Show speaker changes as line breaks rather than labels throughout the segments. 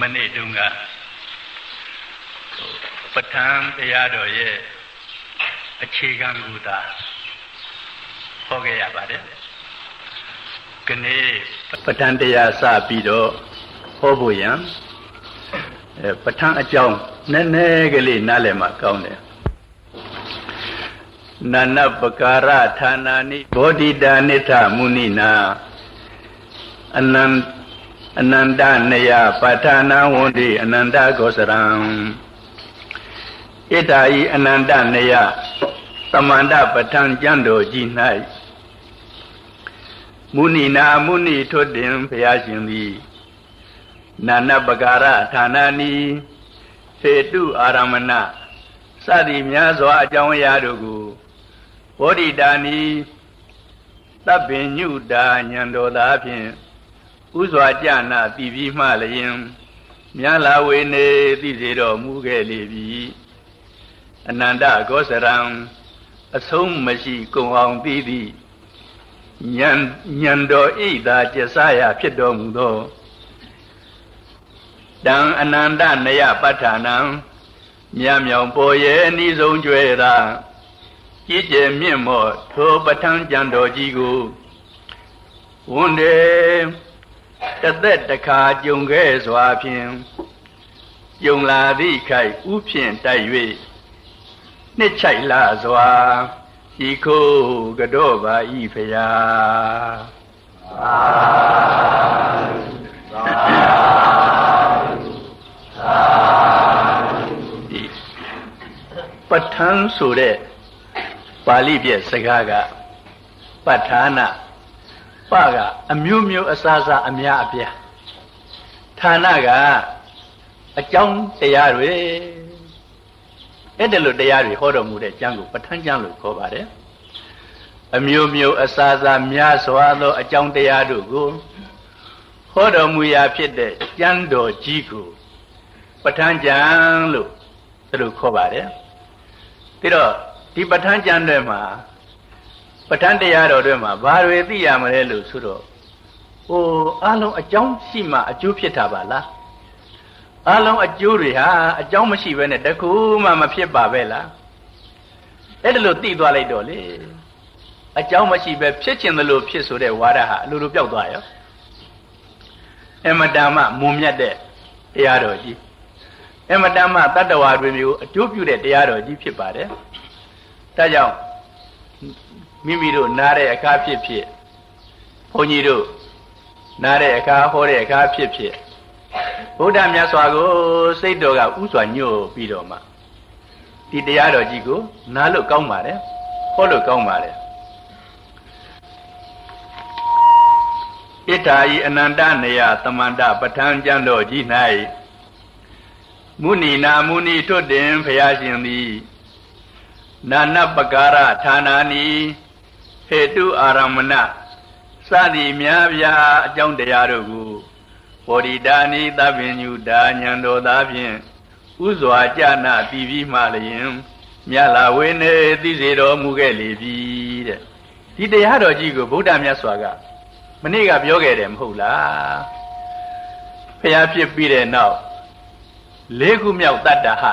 မနေ့တုန်းကပဋ္ဌာန်းတရားတော်ရဲ့အခြေခံကူတာဟောခဲ့ရပါတယ်။ကနေ့ပဋ္ဌာန်းတရားစပြီးတော့ဟောဖို့ရန်အဲပဋ္ဌာန်းအကြောင်းနည်းနည်းကလေးနားလည်မှကောင်းတယ်။နာနပကာရဌာနာနိဘောဓိတာနိထမုနိနာအနန္အနန္တနယပဋ္ဌာနာဝန္တိအနန္တကောစရံဣတာဤအနန္တနယသမန္တပဋ္ဌာန်းကျမ်းတော်ကြီး၌မုဏိနာမုဏိထွတ်တင်ဘုရားရှင်သည်နာနပကာရဌာနာနီဟေတုအာရမဏစသည်များစွာအကြောင်းအရာတို့ကိုဘောဓိတာနီတပ်ပင်ညုတာညံတော်သာဖြင့် ဥစွာကြနာပြည်ပြီးမှလျင်မြတ်လာဝေနေသိစေတော်မူခဲ့လေပြီအနန္တဂောစရံအဆုံးမရှိကုံအောင်သိသည်ညံညံတော်ဣသာကျဆရာဖြစ်တော်မူသောတံအနန္တနယပဋ္ဌာနံမြတ်မြောင်ပေါ်ရဲ့အနိဆုံးကျွဲသာကြည်ကျယ်မြင့်မော့ထိုပဋ္ဌာန်းကြံတော်ကြီးကိုဝန်တယ် တသက်တခါကြုံခဲ့စွာဖြင့်ကြုံလာသည့်ခိုက်ဥဖြင့်တိုက်၍နှစ်ချိုက်လာစွာဤခိုးကတော့ပါဤဖရာသာပဋ္ဌာန်းဆိုတဲ့ပါဠိပြစကားကပဋ္ဌာနာ ပကအမျိုးမျိုးအစားစားအများအပြားဌာနကအကြောင်းတရားတွေအဲ့ဒါလိုတရားတွေဟောတော်မူတဲ့ကျမ်းကိုပဋ္ဌာန်းကျမ်းလို့ခေါ်ပါတယ်အမျိုးမျိုးအစားစားများစွာသောအကြောင်းတရားတို့ကိုဟောတော်မူရာဖြစ်တဲ့ကျမ်းတော်ကြီးကိုပဋ္ဌာန်းကျမ်းလို့သူတို့ခေါ်ပါတယ်ပြီးတော့ဒီပဋ္ဌာန်းကျမ်းတွေမှာ ပဋ္ဌာန်းတရားတော်တွေမှာဘာတွေသိရမလဲလို့ဆိုတော့ဟိုအလုံးအကြောင်းရှိမှအကျိုးဖြစ်တာပါလားအလုံးအကျိုးတွေဟာအကြောင်းမရှိဘဲနဲ့တခုမှမဖြစ်ပါပဲလားအဲ့ဒါလို့သိသွားလိုက်တော့လေအကြောင်းမရှိပဲဖြစ်ခြင်းသလိုဖြစ်ဆိုတဲ့ဝါဒဟာအလိုလိုပျောက်သွားရောအမတန်မှမုံမြတ်တဲ့တရားတော်ကြီးအမတန်မှတတ္တဝါတွေမျိုးအကျိုးပြုတဲ့တရားတော်ကြီးဖြစ်ပါတယ်ဒါကြောင့် မိမိတို့နားတဲ့အခါဖြစ်ဖြစ်ဘုန်းကြီးတို့နားတဲ့အခါဟောတဲ့အခါဖြစ်ဖြစ်ဗုဒ္ဓမြတ်စွာကိုစိတ်တော်ကဥစွာညှို့ပြီးတော့မှဒီတရားတော်ကြီးကိုနားလို့ကောင်းပါတယ်ဟောလို့ကောင်းပါတယ်ဣထာဤအနန္တနေယသမန္တပဋ္ဌာန်းကျမ်းတော်ကြီး၌မုဏီနာမုဏီထွတ်တင်ဖရာရှင်သည်နာနပကာရဌာနာနီဟေ တုအာရမဏစသည်များပြားအကြောင်းတရားတို့ကိုဘောဓိတာနိသဗ္ဗညုတာညံတော်သားဖြင့်ဥစွာကြနာပြီးပြီးမှလျင်မြတ်လာဝိနေသိစေတော်မူခဲ့လေပြီတဲ့ဒီတရားတော်ကြီးကိုဗုဒ္ဓမြတ်စွာကမနေ့ကပြောခဲ့တယ်မဟုတ်လားဖျားဖြစ်ပြီးတဲ့နောက်လေးခုမြောက်တတ္တဟ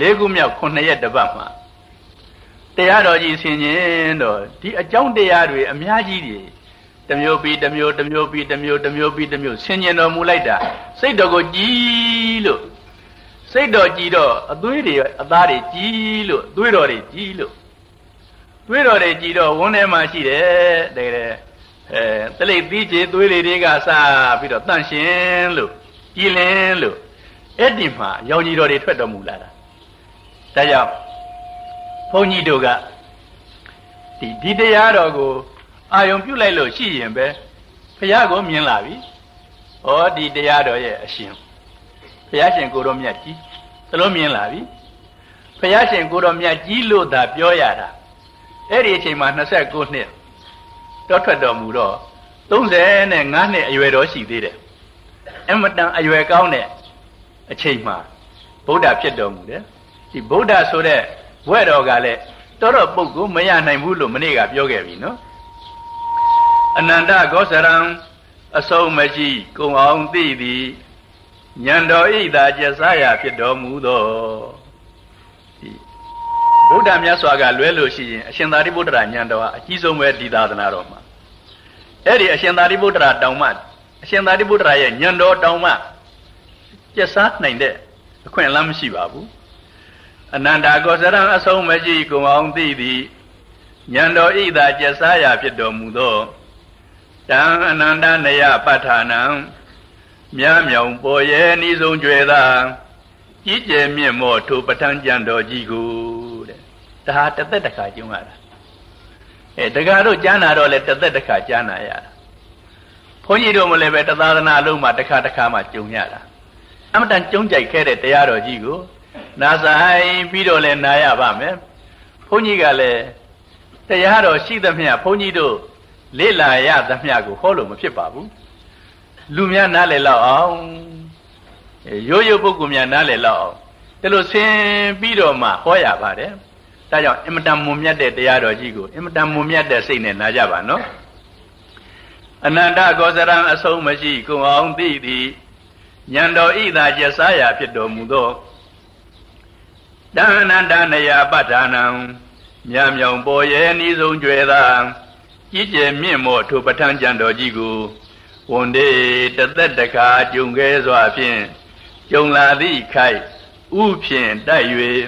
လေးခုမြောက်ခုနှစ်ရက်တပတ်မှာ တရားတော်ကြီးဆင်ញင်တော့ဒီအကြောင်းတရားတွေအများကြီးတွေတမျိုးပြီးတမျိုးတမျိုးပြီးတမျိုးတမျိုးပြီးတမျိုးဆင်ញင်တော်မူလိုက်တာစိတ်တော်ကိုကြည်လို့စိတ်တော်ကြည်တော့အသွေးတွေအသားတွေကြည်လို့သွေးတော်တွေကြည်လို့သွေးတော်တွေကြည်တော့ဝန်းထဲမှာရှိတယ်တကယ်အဲတလိပ်သီးချေသွေးလေးတွေကစပြီးတော့တန့်ရှင်လို့ကြည်လင်းလို့အဲ့ဒီမှာရောင်ကြီးတော်တွေထွက်တော်မူလာတာဒါကြောင့် ဘုန်းကြီးတို့ကဒီဒီတရားတော်ကိုအာယုံပြုတ်လိုက်လို့ရှိရင်ပဲဘုရားကိုမြင်လာပြီ။ဩဒီတရားတော်ရဲ့အရှင်ဘုရားရှင်ကိုတော်မြတ်ကြီးသလုံးမြင်လာပြီ။ဘုရားရှင်ကိုတော်မြတ်ကြီးလို့သာပြောရတာ။အဲ့ဒီအချိန်မှာ29နှစ်တော့ထွက်တော်မူတော့35နှစ်အရွယ်တော်ရှိသေးတယ်။အမတန်အရွယ်ကောင်းတဲ့အချိန်မှာဗုဒ္ဓဖြစ်တော်မူတယ်။ဒီဗုဒ္ဓဆိုတဲ့ ဘွဲ့တော်ကလည်းတော်တော်ပုဂ္ဂိုလ်မရနိုင်ဘူးလို့မနေ့ကပြောခဲ့ပြီနော်အနန္တဂောစရံအဆုံးမရှိကုံအောင်သိသည်ညံတော်ဤသာကျဆာရဖြစ်တော်မူသောဒီဗုဒ္ဓမြတ်စွာကလွဲလို့ရှိရင်အရှင်သာရိပုတ္တရာညံတော်ဟာအကြီးဆုံးပဲဒီသာသနာတော်မှာအဲ့ဒီအရှင်သာရိပုတ္တရာတောင်မှအရှင်သာရိပုတ္တရာရဲ့ညံတော်တောင်မှကျဆာနိုင်တဲ့အခွင့်အလမ်းမရှိပါဘူး အနန္တာကောစရံအဆုံးမရှိကုံအောင်သိသည်ညံတော်ဤသာကျဆာရဖြစ်တော်မူသောတံအနန္တနယပဋ္ဌာနံမြားမြောင်ပေါ်ရဲ့ဤဆုံးကျွယ်သာကြီးကျယ်မြင့်မော့ထိုပဋ္ဌာန်းကြံတော်ကြီးကိုတဲ့ဒါတသက်တခါကျုံရတာအဲတခါတော့ကြားနာတော့လေတသက်တခါကြားနာရတာဘုန်းကြီးတို့မလည်းပဲတသာသနာလုံးမှာတခါတခါမှကြုံရတာအမတန်ကြုံကြိုက်ခဲ့တဲ့တရားတော်ကြီးကို နာဆိုင်ပြီးတော့လဲနာရပါမယ်ဘုန်းကြီးကလည်းတရားတော်ရှိသမျှဘုန်းကြီးတို့လေ့လာရသမျှကိုဟောလို့မဖြစ်ပါဘူးလူများနားလည်လောက်အောင်ရိုးရိုးပုဂ္ဂိုလ်များနားလည်လောက်အောင်ဒီလိုဆင်းပြီးတော့မှဟောရပါတယ်ဒါကြောင့်အင်မတန်မွန်မြတ်တဲ့တရားတော်ကြီးကိုအင်မတန်မွန်မြတ်တဲ့စိတ်နဲ့နာကြပါနော်အနန္တကောစရံအဆုံးမရှိကုံအောင်သိသည်ဉာဏ်တော်ဤသာကျဆာရာဖြစ်တော်မူသော တဏ္ဍန္တနယပဋ္ဌာနံမြတ်မြောင်ပေါ်ရဲ့ဤဆုံးကျွယ်သာကြီးကျယ်မြင့်မော့ထိုပဋ္ဌာန်းကျမ်းတော်ကြီးကိုဝန်ဒေတသက်တကာကြုံခဲ့စွာဖြင့်ကြုံလာသည့်ခိုက်ဥဖြင့်တိုက်၍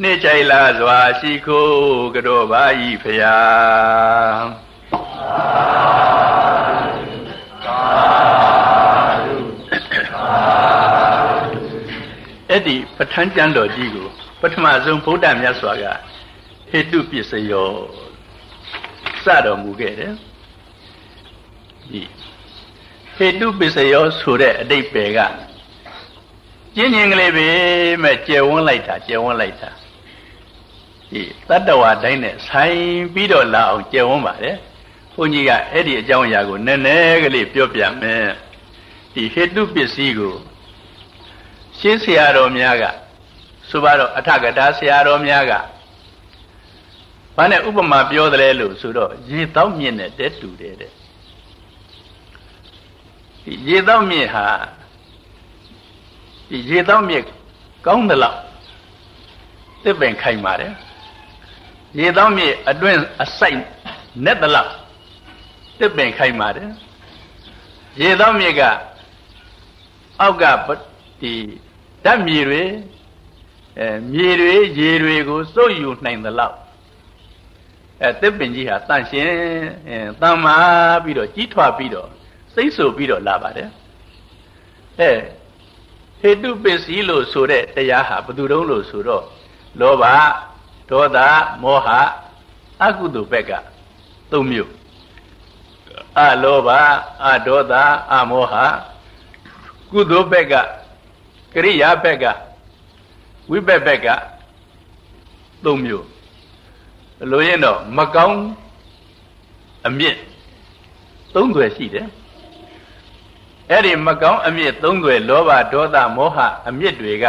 နှိမ့်ချိုင်လာစွာရှိခိုးကြောပါဤဖျာအဲ့ဒီပဋ္ဌာန်းကျမ်းတော်ကြီးကို ပထမဆုံးဗုဒ္ဓမြတ်စွာကဟေတုပစ္စယောစတော်မူခဲ့တယ်ဒီဟေတုပစ္စယောဆိုတဲ့အတိတ်ပဲကကျင်းကျင်ကလေးပဲမဲ့ကျယ်ဝန်းလိုက်တာကျယ်ဝန်းလိုက်တာဒီတတ္တဝါတိုင်းနဲ့ဆိုင်ပြီးတော့လာအောင်ကျယ်ဝန်းပါတယ်ဘုန်းကြီးကအဲ့ဒီအကြောင်းအရာကိုနည်းနည်းကလေးပြောပြမယ်ဒီဟေတုပစ္စည်းကိုရှင်းဆရာတော်များက ဆိုပါတော့အထကတာဆရာတော်များကဘာနဲ့ဥပမာပြောတယ်လို့ဆိုတော့ရေတောက်မြင့်နဲ့တဲတူတယ်တဲ့ဒီရေတောက်မြင့်ဟာဒီရေတောက်မြင့်ကောင်းသလောက်တစ်ပင်ခိုင်ပါတယ်ရေတောက်မြင့်အတွင်းအစိုက်နဲ့သလောက်တစ်ပင်ခိုင်ပါတယ်ရေတောက်မြင့်ကအောက်ကဒီဓာတ်မြေတွေ အဲမြေတွေရေတွေကိုစုပ်ယူနိုင်သလောက်အဲတစ်ပင်ကြီးဟာတန့်ရှင်းအဲတန်မာပြီးတော့ကြီးထွားပြီးတော့စိတ်ဆူပြီးတော့လာပါတယ်အဲဟေတုပစ္စည်းလို့ဆိုတဲ့တရားဟာဘယ်သူတုံးလို့ဆိုတော့လောဘဒေါသမောဟအကုသိုလ်ဘက်ကသုံးမျိုးအလောဘအဒေါသအမောဟကုသိုလ်ဘက်ကကရိယာဘက်က ဝိဘက်ဘက်ကသုံးမျိုးလိုရင်တော့မကောင်းအမြင့်သုံးွယ်ရှိတယ်အဲ့ဒီမကောင်းအမြင့်သုံးွယ်လောဘဒေါသမောဟအမြင့်တွေက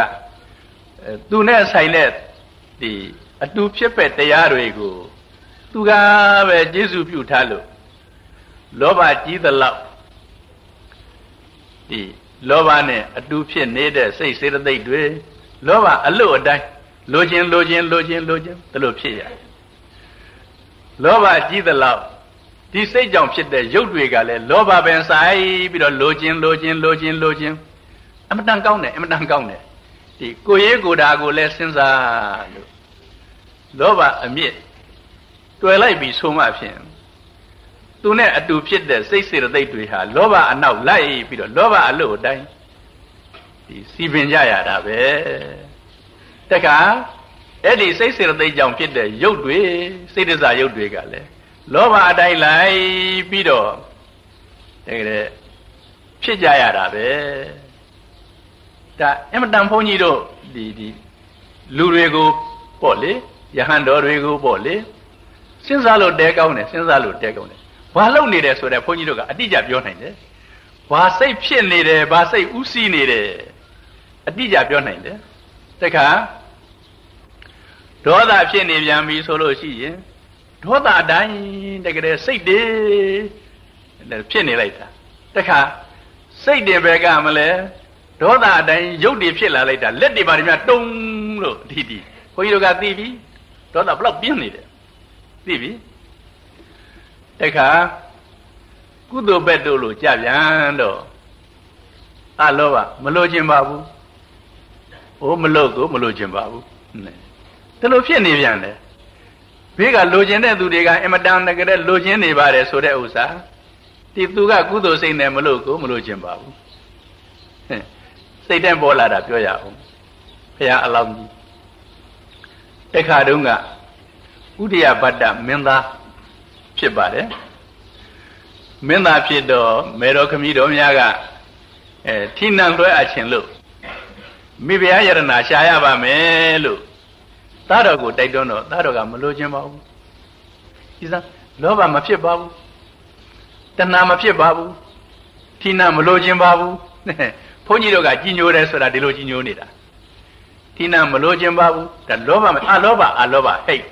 သူနဲ့ဆိုင်တဲ့ဒီအတူဖြစ်ပဲတရားတွေကိုသူကပဲကျေစုပြုထားလို့လောဘကြီးသလောက်ဒီလောဘနဲ့အတူဖြစ်နေတဲ့စိတ်စေတသိက်တွေ လောဘအလွတ်အတိုင်းလိုခြင်းလိုခြင်းလိုခြင်းလိုခြင်းဒီလိုဖြစ်ရတယ်လောဘကြီးသလောက်ဒီစိတ်ကြောင့်ဖြစ်တဲ့ရုပ်တွေကလည်းလောဘပင်ဆိုင်ပြီးတော့လိုခြင်းလိုခြင်းလိုခြင်းလိုခြင်းအမတန်ကောင်းတယ်အမတန်ကောင်းတယ်ဒီကိုရေးကိုတာကိုလည်းစဉ်းစားလို့လောဘအမြင့်တွေ့လိုက်ပြီးဆိုမှဖြင့်သူနဲ့အတူဖြစ်တဲ့စိတ်စေတသိက်တွေဟာလောဘအနောက်လိုက်ပြီးတော့လောဘအလို့အတိုင်း ဒီစီပင်ကြရတာပဲတခါအဲ့ဒီစိတ်စေတသိက်ကြောင့်ဖြစ်တဲ့ရုပ်တွေစိတ်ဒဇာရုပ်တွေကလည်းလောဘအတိုင်းလိုက်ပြီးတော့တကယ်ဖြစ်ကြရတာပဲဒါအမတန်ဘုန်းကြီးတို့ဒီဒီလူတွေကိုပေါ့လေယဟန်တော်တွေကိုပေါ့လေစဉ်းစားလို့တဲကောင်းတယ်စဉ်းစားလို့တဲကောင်းတယ်ဘာလုပ်နေတယ်ဆိုတော့ဘုန်းကြီးတို့ကအတိအကျပြောနိုင်တယ်ဘာစိတ်ဖြစ်နေတယ်ဘာစိတ်ဥစည်းနေတယ် အတိအကျပြောနိုင်တယ်တခါဒေါသဖြစ်နေပြန်ပြီဆိုလို့ရှိရင်ဒေါသအတိုင်းတကယ်စိတ်တွေဖြစ်နေလိုက်တာတခါစိတ်တွေပဲကမလဲဒေါသအတိုင်းရုပ်တွေဖြစ်လာလိုက်တာလက်တွေပါတွေများတုံလို့ဒီဒီခွန်ကြီးတို့ကသိပြီဒေါသဘလောက်ပြင်းနေတယ်သိပြီတခါကုသိုလ်ဘက်တို့လို့ကြပြန်တော့အလောဘမလို့ခြင်းပါဘူး။ အိုးမလို့ကိုမလို့ခြင်းပါဘူး။ဒါလိုဖြစ်နေပြန်တယ်။ဘေးကလိုခြင်းတဲ့သူတွေကအင်မတန်တကယ်လိုခြင်းနေပါတယ်ဆိုတဲ့ဥစ္စာဒီသူကကုသိုလ်စိတ်နဲ့မလို့ကိုမလို့ခြင်းပါဘူး။စိတ်တဲ့ပေါ်လာတာပြောရအောင်။ဘုရားအလောင်းကြီးတခါတုန်းကဥဒိယဗတ္တမင်းသားဖြစ်ပါတယ်မင်းသားဖြစ်တော့မေတော်ခမည်းတော်များကအဲထိနံလွှဲအပ်ခြင်းလို့ မိဖုရားယရနာရှာရပါမယ်လို့သားတော်ကိုတိုက်တွန်းတော့သားတော်ကမလိုချင်ပါဘူးဒီစားလောဘမဖြစ်ပါဘူးတဏှာမဖြစ်ပါဘူးထိနံမလိုချင်ပါဘူးဘုန်းကြီးတို့ကကြီးညိုတယ်ဆိုတာဒီလိုကြီးညိုနေတာထိနံမလိုချင်ပါဘူးဒါလောဘအလောဘအလောဘဟိတ်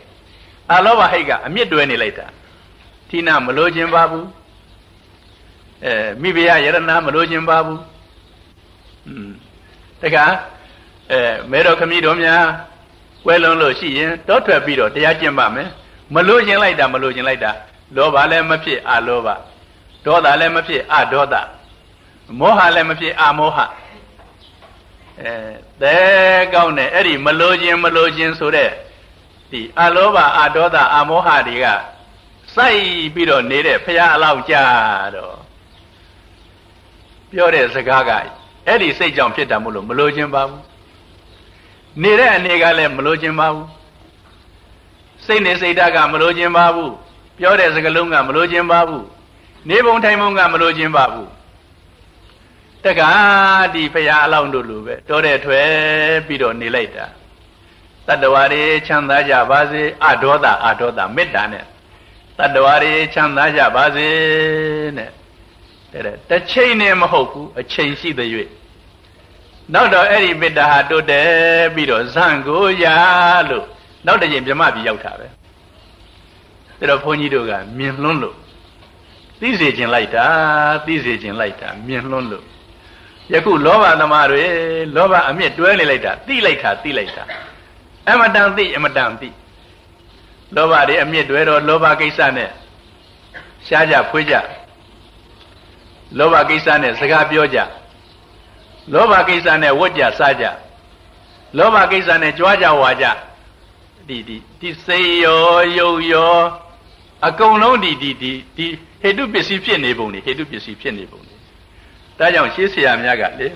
အလောဘဟိတ်ကအမြင့်တွဲနေလိုက်တာထိနံမလိုချင်ပါဘူးအဲမိဖုရားယရနာမလိုချင်ပါဘူးอืม တခါအဲမဲတော်ခမည်းတော်များဝဲလုံးလို့ရှိရင်တောထွက်ပြီးတော့တရားကျင့်ပါမယ်မလိုချင်လိုက်တာမလိုချင်လိုက်တာလောဘလည်းမဖြစ်အလောဘဒေါသလည်းမဖြစ်အဒေါသမောဟလည်းမဖြစ်အမောဟအဲသဲကောင်းတယ်အဲ့ဒီမလိုချင်မလိုချင်ဆိုတဲ့ဒီအလောဘအဒေါသအမောဟတွေကစိုက်ပြီးတော့နေတဲ့ဖရာအလောက်ကြတော့ပြောတဲ့စကားက အဲ့ဒီစိတ်ကြောင့်ဖြစ်တာမို့လို့မလိုချင်ပါဘူးနေတဲ့အနေကလည်းမလိုချင်ပါဘူးစိတ်နဲ့စိတ်ဓာတ်ကမလိုချင်ပါဘူးပြောတဲ့စကားလုံးကမလိုချင်ပါဘူးနေပုံထိုင်ပုံကမလိုချင်ပါဘူးတက္ကဒီဖရာအလောင်းတို့လိုပဲတောတဲ့ထွယ်ပြီးတော့နေလိုက်တာတတ္တဝါတွေချမ်းသာကြပါစေအဒေါသအဒေါသမေတ္တာနဲ့တတ္တဝါတွေချမ်းသာကြပါစေနဲ့ တဲ့တစ်ချိန်နဲ့မဟုတ်ဘူးအချိန်ရှိတဲ့၍နောက်တော့အဲ့ဒီမေတ္တာဟာတိုးတက်ပြီးတော့ဇန့်ကိုရလို့နောက်တစ်ချိန်မြမပြီးရောက်တာပဲဒါတော့ဘုန်းကြီးတို့ကမြင်လွန်းလို့သိစေခြင်းလိုက်တာသိစေခြင်းလိုက်တာမြင်လွန်းလို့ယခုလောဘသမားတွေလောဘအမြင့်တွဲနေလိုက်တာသိလိုက်တာသိလိုက်တာအမတန်သိအမတန်သိလောဘတွေအမြင့်တွဲတော့လောဘကိစ္စနဲ့ရှားကြဖွေးကြ လောဘကိစ္စနဲ့စကားပြောကြလောဘကိစ္စနဲ့ဝတ်ကြစားကြလောဘကိစ္စနဲ့ကြွားကြဝါကြဒီဒီဒီစေရောယုတ်ရောအကုန်လုံးဒီဒီဒီဒီဟေတုပစ္စည်းဖြစ်နေပုံနေဟေတုပစ္စည်းဖြစ်နေပုံနေဒါကြောင့်ရှေးဆရာများကလေ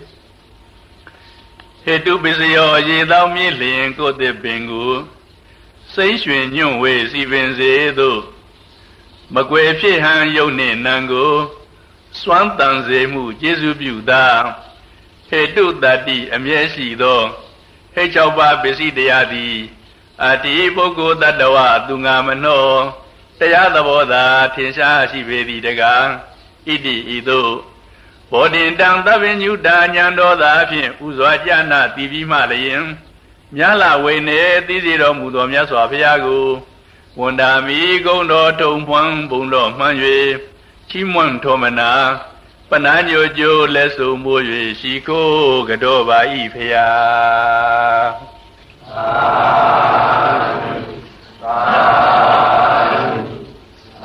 ဟေတုပစ္စယောရေသောမြင့်လျင်ကိုယ်တည်ပင်ကိုစိတ်ရွှင်ညွန့်ဝေစီပင်စေသို့မကွယ်ဖြစ်ဟန်ယုတ်နှင့်နံကို စွမ်းတန်စေမှုကျေစုပြုသာဟေတုတတိအမြဲရှိသောဟေ၆ပါးပစ္စည်းတရားသည်အတ္တိပုဂ္ဂိုလ်တ attva သူငါမနှောတရားသဘောသာထင်ရှားရှိပေသည်တကားဣတိဤသို့ဘောဓင်တံသဗ္ဗညုတာညာတော်သာဖြင့်ဥစွာကြနာတည်ပြီးမှလျင်မြတ်လာဝိနေသိစေတော်မူသောမြတ်စွာဘုရားကိုဝန္တာမိဂုံတော်ထုံဖွန်းဘုံတော်မှန်၍ ချီးမွမ်းထောမနာပနာညိုကျိုးလက်စုံမိုး၍ရှိခိုးကြောပါဤဖရာသာ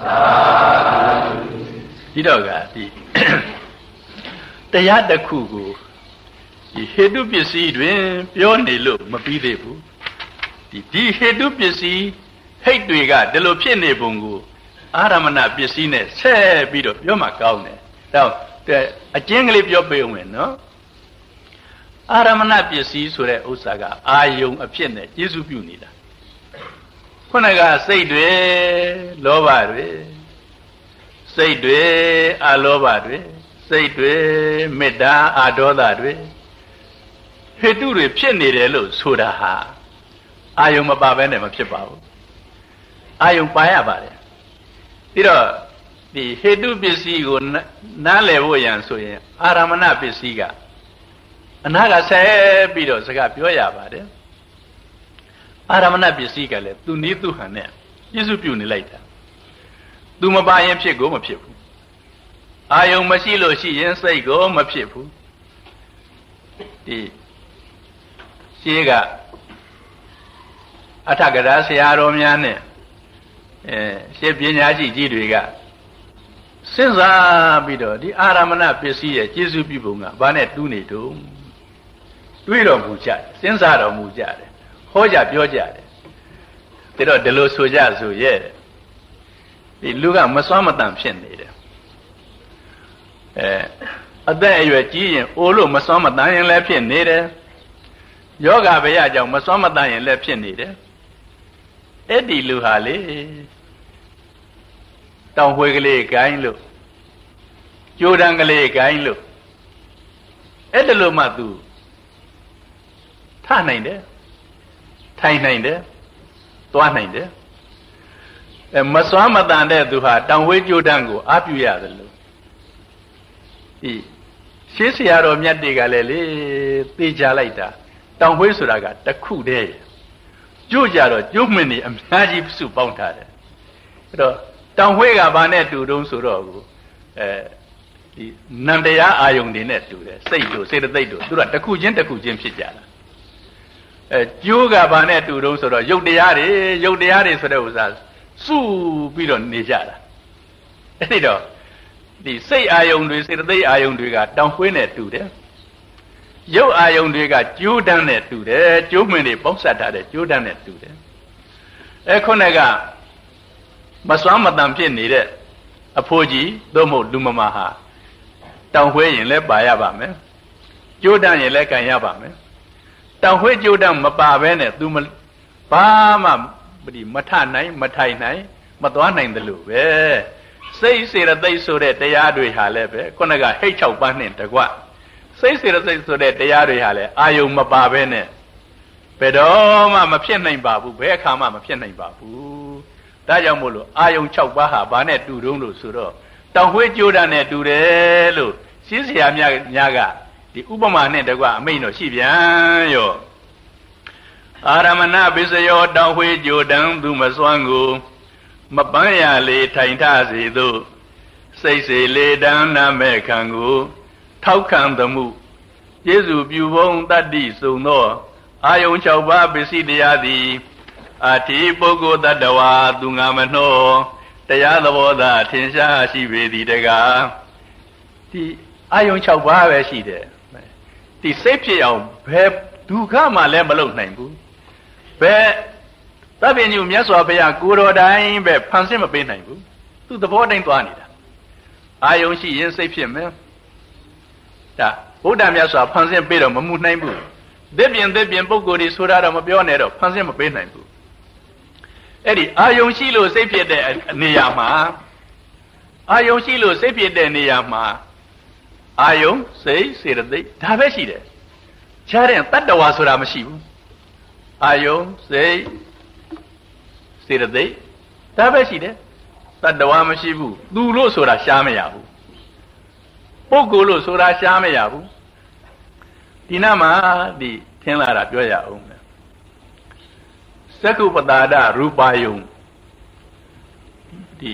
သာဒီတော့ကဒီတရားတစ်ခုကိုဒီဟေတုပစ္စည်းတွင် ပြောနေလို့မပြီးသေးဘူးဒီဒီဟေတုပစ္စည်းဟိတ်တွေကဒီလိုဖြစ်နေပုံကို အာရမဏပစ္စည်းနဲ့ဆက်ပြီးတော့ပြောမှကောင်းတယ်ဒါအကျဉ်းကလေးပြောပေးအောင်မယ်နော်အာရမဏပစ္စည်းဆိုတဲ့ဥစ္စာကအာယုံအဖြစ်နဲ့ကျေစုပြုနေတာခုနကစိတ်တွေလောဘတွေစိတ်တွေအလောဘတွေစိတ်တွေမေတ္တာအာဒေါသတွေဟေတုတွေဖြစ်နေတယ်လို့ဆိုတာဟာအာယုံမပါဘဲနဲ့မဖြစ်ပါဘူးအာယုံပါရပါတယ် ပြီးတော့ဒီဟေတုပစ္စည်းကိုနားလည်ဖို့ရန်ဆိုရင်အာရမဏပစ္စည်းကအနာကဆက်ပြီးတော့စကားပြောရပါတယ်အာရမဏပစ္စည်းကလည်းသူနည်းသူဟန်နဲ့ပြည့်စုံပြုနေလိုက်တာသူမပါရင်ဖြစ်ကိုမဖြစ်ဘူးအာယုံမရှိလို့ရှိရင်စိတ်ကိုမဖြစ်ဘူးတဒီရှေးကအထကရာဆရာတော်များနဲ့ အဲရှေးပညာရှိကြီးတွေကစဉ်းစားပြီးတော့ဒီအာရမဏပစ္စည်းရဲ့ကျေစုပြုပုံကဘာနဲ့တူးနေတုံးတွေးတော်မူကြတယ်စဉ်းစားတော်မူကြတယ်ဟောကြပြောကြတယ်ဒါတော့ဒီလိုဆိုကြဆိုရဲ့ဒီလူကမစွမ်းမတန်ဖြစ်နေတယ်အဲအသက်အရွယ်ကြီးရင်အိုလို့မစွမ်းမတန်ရင်လည်းဖြစ်နေတယ်ယောဂဗျာကြောင့်မစွမ်းမတန်ရင်လည်းဖြစ်နေတယ် အဲ့ဒီလူဟာလေတောင်ဝှေကလေးကိုင်းလို့ကြိုးတန်းကလေးကိုင်းလို့အဲ့ဒါလို့မှသူထနိုင်တယ်ထိုင်နိုင်တယ်သွားနိုင်တယ်အဲမစွမ်းမတန်တဲ့သူဟာတောင်ဝှေကြိုးတန်းကိုအားပြုရတယ်လို့ဒီရှင်းဆရာတော်မြတ်တွေကလည်းလေသိကြလိုက်တာတောင်ဝှေဆိုတာကတခုတည်း ကြို့ကြတော့ကျုံးမင်းနေအများကြီးစုပေါင်းထားတယ်အဲ့တော့တောင်ဝှေကဘာနဲ့တူတုံးဆိုတော့ကိုအဲဒီနန္တရားအာယုန်တွေနဲ့တူတယ်စိတ်တို့စေတသိက်တို့သူကတခုချင်းတခုချင်းဖြစ်ကြတာအဲကျိုးကဘာနဲ့တူတုံးဆိုတော့ယုတ်တရားတွေယုတ်တရားတွေဆိုတဲ့ဥစ္စာစုပြီးတော့နေကြတာအဲ့ဒီတော့ဒီစိတ်အာယုန်တွေစေတသိက်အာယုန်တွေကတောင်ဝှေနဲ့တူတယ် ရုပ်အာယုံတွေကကျိုးတန်းနဲ့တူတယ်ကျိုးမင်းတွေပေါက်ဆက်ထားတဲ့ကျိုးတန်းနဲ့တူတယ်အဲခုနကမစွမ်းမတန်ဖြစ်နေတဲ့အဖိုးကြီးသို့မဟုတ်လူမမဟာတောင်ဝှဲရင်လည်းပါရပါမယ်ကျိုးတန်းရင်လည်းကန်ရပါမယ်တောင်ဝှဲကျိုးတန်းမပါဘဲနဲ့ तू ဘာမှဒီမထနိုင်မထိုင်နိုင် မသွားနိုင်တယ်လို့ပဲစိတ်စေရသိက်ဆိုတဲ့တရားတွေဟာလည်းပဲခုနကဟိတ်၆ပန်းနဲ့တကွ စိတ်စေရစိတ်ဆိုတဲ့တရားတွေဟာလည်းအာယုံမပါဘဲနဲ့ဘယ်တော့မှမဖြစ်နိုင်ပါဘူးဘယ်အခါမှမဖြစ်နိုင်ပါဘူးဒါကြောင့်မို့လို့အာယုံ6ပါးဟာဘာနဲ့တူတုံးလို့ဆိုတော့တောင်ဝှေးကြိုးတာနဲ့တူတယ်လို့ရှင်းစရာများများကဒီဥပမာနဲ့တကွအမိန့်တော့ရှိပြန်ရောအာရမဏဘိစယောတောင်ဝှေးကြိုးတံသူမစွမ်းကိုမပန်းရလေထိုင်ထစေသို့စိတ်စေလေတံနာမဲ့ခံကို ထောက်ခံသမှုကျေစုပြုဘုံတတ္တိစုံသောအာယုံ၆ပါးပစ္စည်းတရားသည်အထိပုဂ္ဂိုလ်တ attva သူငါမနှောတရားသဘောသာထင်ရှားရှိပေသည်တကားဒီအာယုံ၆ပါးပဲရှိတယ်ဒီစိတ်ဖြစ်အောင်ဘယ်ဒုက္ခမှလည်းမလုပ်နိုင်ဘူးဘယ်သဗ္ဗညုမြတ်စွာဘုရားကိုတော်တိုင်းပဲဖန်ဆင်းမပေးနိုင်ဘူးသူသဘောတိုင်းသွားနေတာအာယုံရှိရင်စိတ်ဖြစ်မယ် ဒါဗုဒ္ဓမြတ်စွာဖန်ဆင်းပေးတော့မမှုနိုင်ဘူးသစ်ပင်သစ်ပင်ပုံကိုယ်တွေဆိုတာတော့မပြောနဲ့တော့ဖန်ဆင်းမပေးနိုင်ဘူးအဲ့ဒီအာယုံရှိလို့စိတ်ဖြစ်တဲ့နေရာမှာအာယုံရှိလို့စိတ်ဖြစ်တဲ့နေရာမှာအာယုံစိတ်စေတသိက်ဒါပဲရှိတယ်ခြားတဲ့တတ္တဝါဆိုတာမရှိဘူးအာယုံစိတ်စေတသိက်ဒါပဲရှိတယ်တတ္တဝါမရှိဘူးသူလို့ဆိုတာရှားမရဘူး ပုဂ္ဂိုလ်လို့ဆိုတာရှားမရဘူးဒီနာမှာဒီထင်လာတာပြောရအောင်မယ်သက္ကုပတာဒရူပါယုံဒီ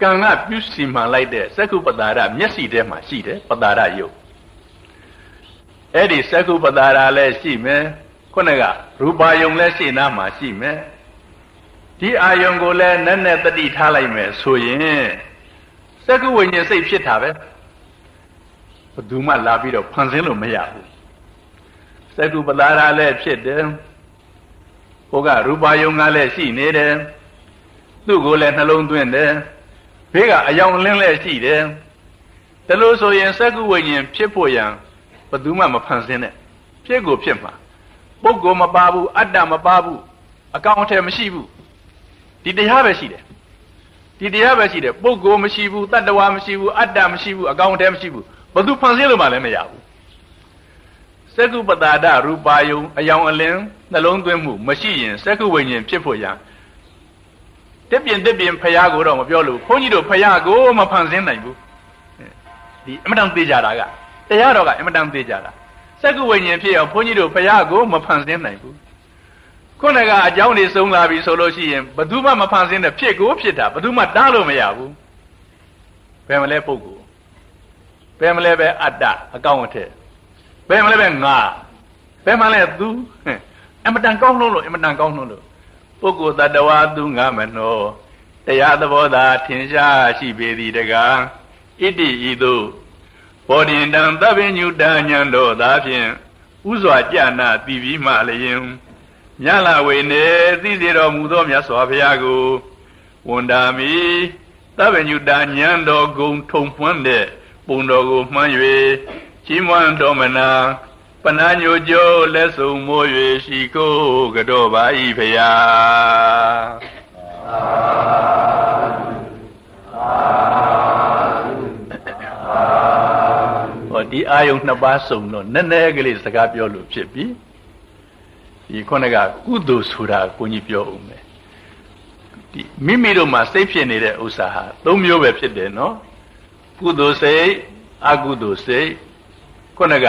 ကံကပြုစီမှန်လိုက်တဲ့သက္ကုပတာဒမျက်စိထဲမှာရှိတယ်ပတာဒယုတ်အဲ့ဒီသက္ကုပတာဒလည်းရှိမယ်ခုနကရူပါယုံလည်းရှိနာမှာရှိမယ်ဒီအာယုံကိုလည်းနက်နက်တတိထားလိုက်မယ်ဆိုရင်သက္ကုဝိညာဉ်စိတ်ဖြစ်တာပဲဘယ် သူမှလာပြီးတော့ဖန်ဆင်းလို့မရဘူးသက္ကုပလာရာလည်းဖြစ်တယ်ဟိုကရူပါယုံကလည်းရှိနေတယ်သူ့ကိုလည်းနှလုံးသွင်းတယ်ဘေးကအယောင်လင်းလည်းရှိတယ်ဒါလို့ဆိုရင်သက္ကုဝိညာဉ်ဖြစ်ဖို့ရန်ဘယ်သူမှမဖန်ဆင်းနဲ့ဖြစ်ကိုဖြစ်မှာပုဂ္ဂိုလ်မပါဘူးအတ္တမပါဘူးအကောင်အထည်မရှိဘူးဒီတရားပဲရှိတယ်ဒီတရားပဲရှိတယ်ပုဂ္ဂိုလ်မရှိဘူးတတ္တဝါမရှိဘူးအတ္တမရှိဘူးအကောင်အထည်မရှိဘူး ဘသူဖန်ဆင်းလို့မှလည်းမရဘူးစက္ကုပတာဒရူပါယုံအယောင်အလင်းနှလုံးသွင်းမှုမရှိရင်စက္ကုဝိညာဉ်ဖြစ်ဖို့ရန်တက်ပြင်တက်ပြင်ဖရာကိုတော့မပြောလို့ခွန်ကြီးတို့ဖရာကိုမဖန်ဆင်းနိုင်ဘူးဒီအမတန်သေးကြတာကတရားတော်ကအမတန်သေးကြတာစက္ကုဝိညာဉ်ဖြစ်အောင်ခွန်ကြီးတို့ဖရာကိုမဖန်ဆင်းနိုင်ဘူးခုနကအကြောင်းတွေစုံလာပြီဆိုလို့ရှိရင်ဘယ်သူမှမဖန်ဆင်းတဲ့ဖြစ်ကိုဖြစ်တာဘယ်သူမှတားလို့မရဘူးဘယ်မလဲပုဂ္ဂိုလ် ဘယ်မလဲပဲအတ္တအကောင့်အထက်ဘယ်မလဲပဲငါဘယ်မှလဲသူအမတန်ကောင်းလို့လို့အမတန်ကောင်းလို့လို့ပုဂ္ဂိုလ်တ attva သူငါမနောတရားသဘောသာထင်ရှားရှိပေသည်တကားဣတိဤသို့ဘောဓိတံသဗ္ဗညုတဉဏ်တို့သာဖြင့်ဥစွာကြနာတည်ပြီးမှလျင်မြတ်လာဝေနေသိစေတော်မူသောမြတ်စွာဘုရားကိုဝန်တာမိသဗ္ဗညုတဉဏ်တော်ဂုံထုံဖွန်းတဲ့ ပုံတော်ကိုမှန်း၍ကြီးမွန်းတော်မနာပနာညိုကျိုးလက်စုံမိုး၍ရှိကိုကတော့ပါ၏ဖရာဟောဒီအာယုံနှစ်ပါးစုံတော့နည်းနည်းကလေးစကားပြောလို့ဖြစ်ပြီဒီခုနကကုသိုလ်ဆိုတာကိုကြီးပြောဦးမယ်ဒီမိမိတို့မှာစိတ်ဖြစ်နေတဲ့ဥစ္စာဟာ၃မျိုးပဲဖြစ်တယ်နော် ကုသိုလ်စိတ်အကုသိုလ်စိတ်ခုနက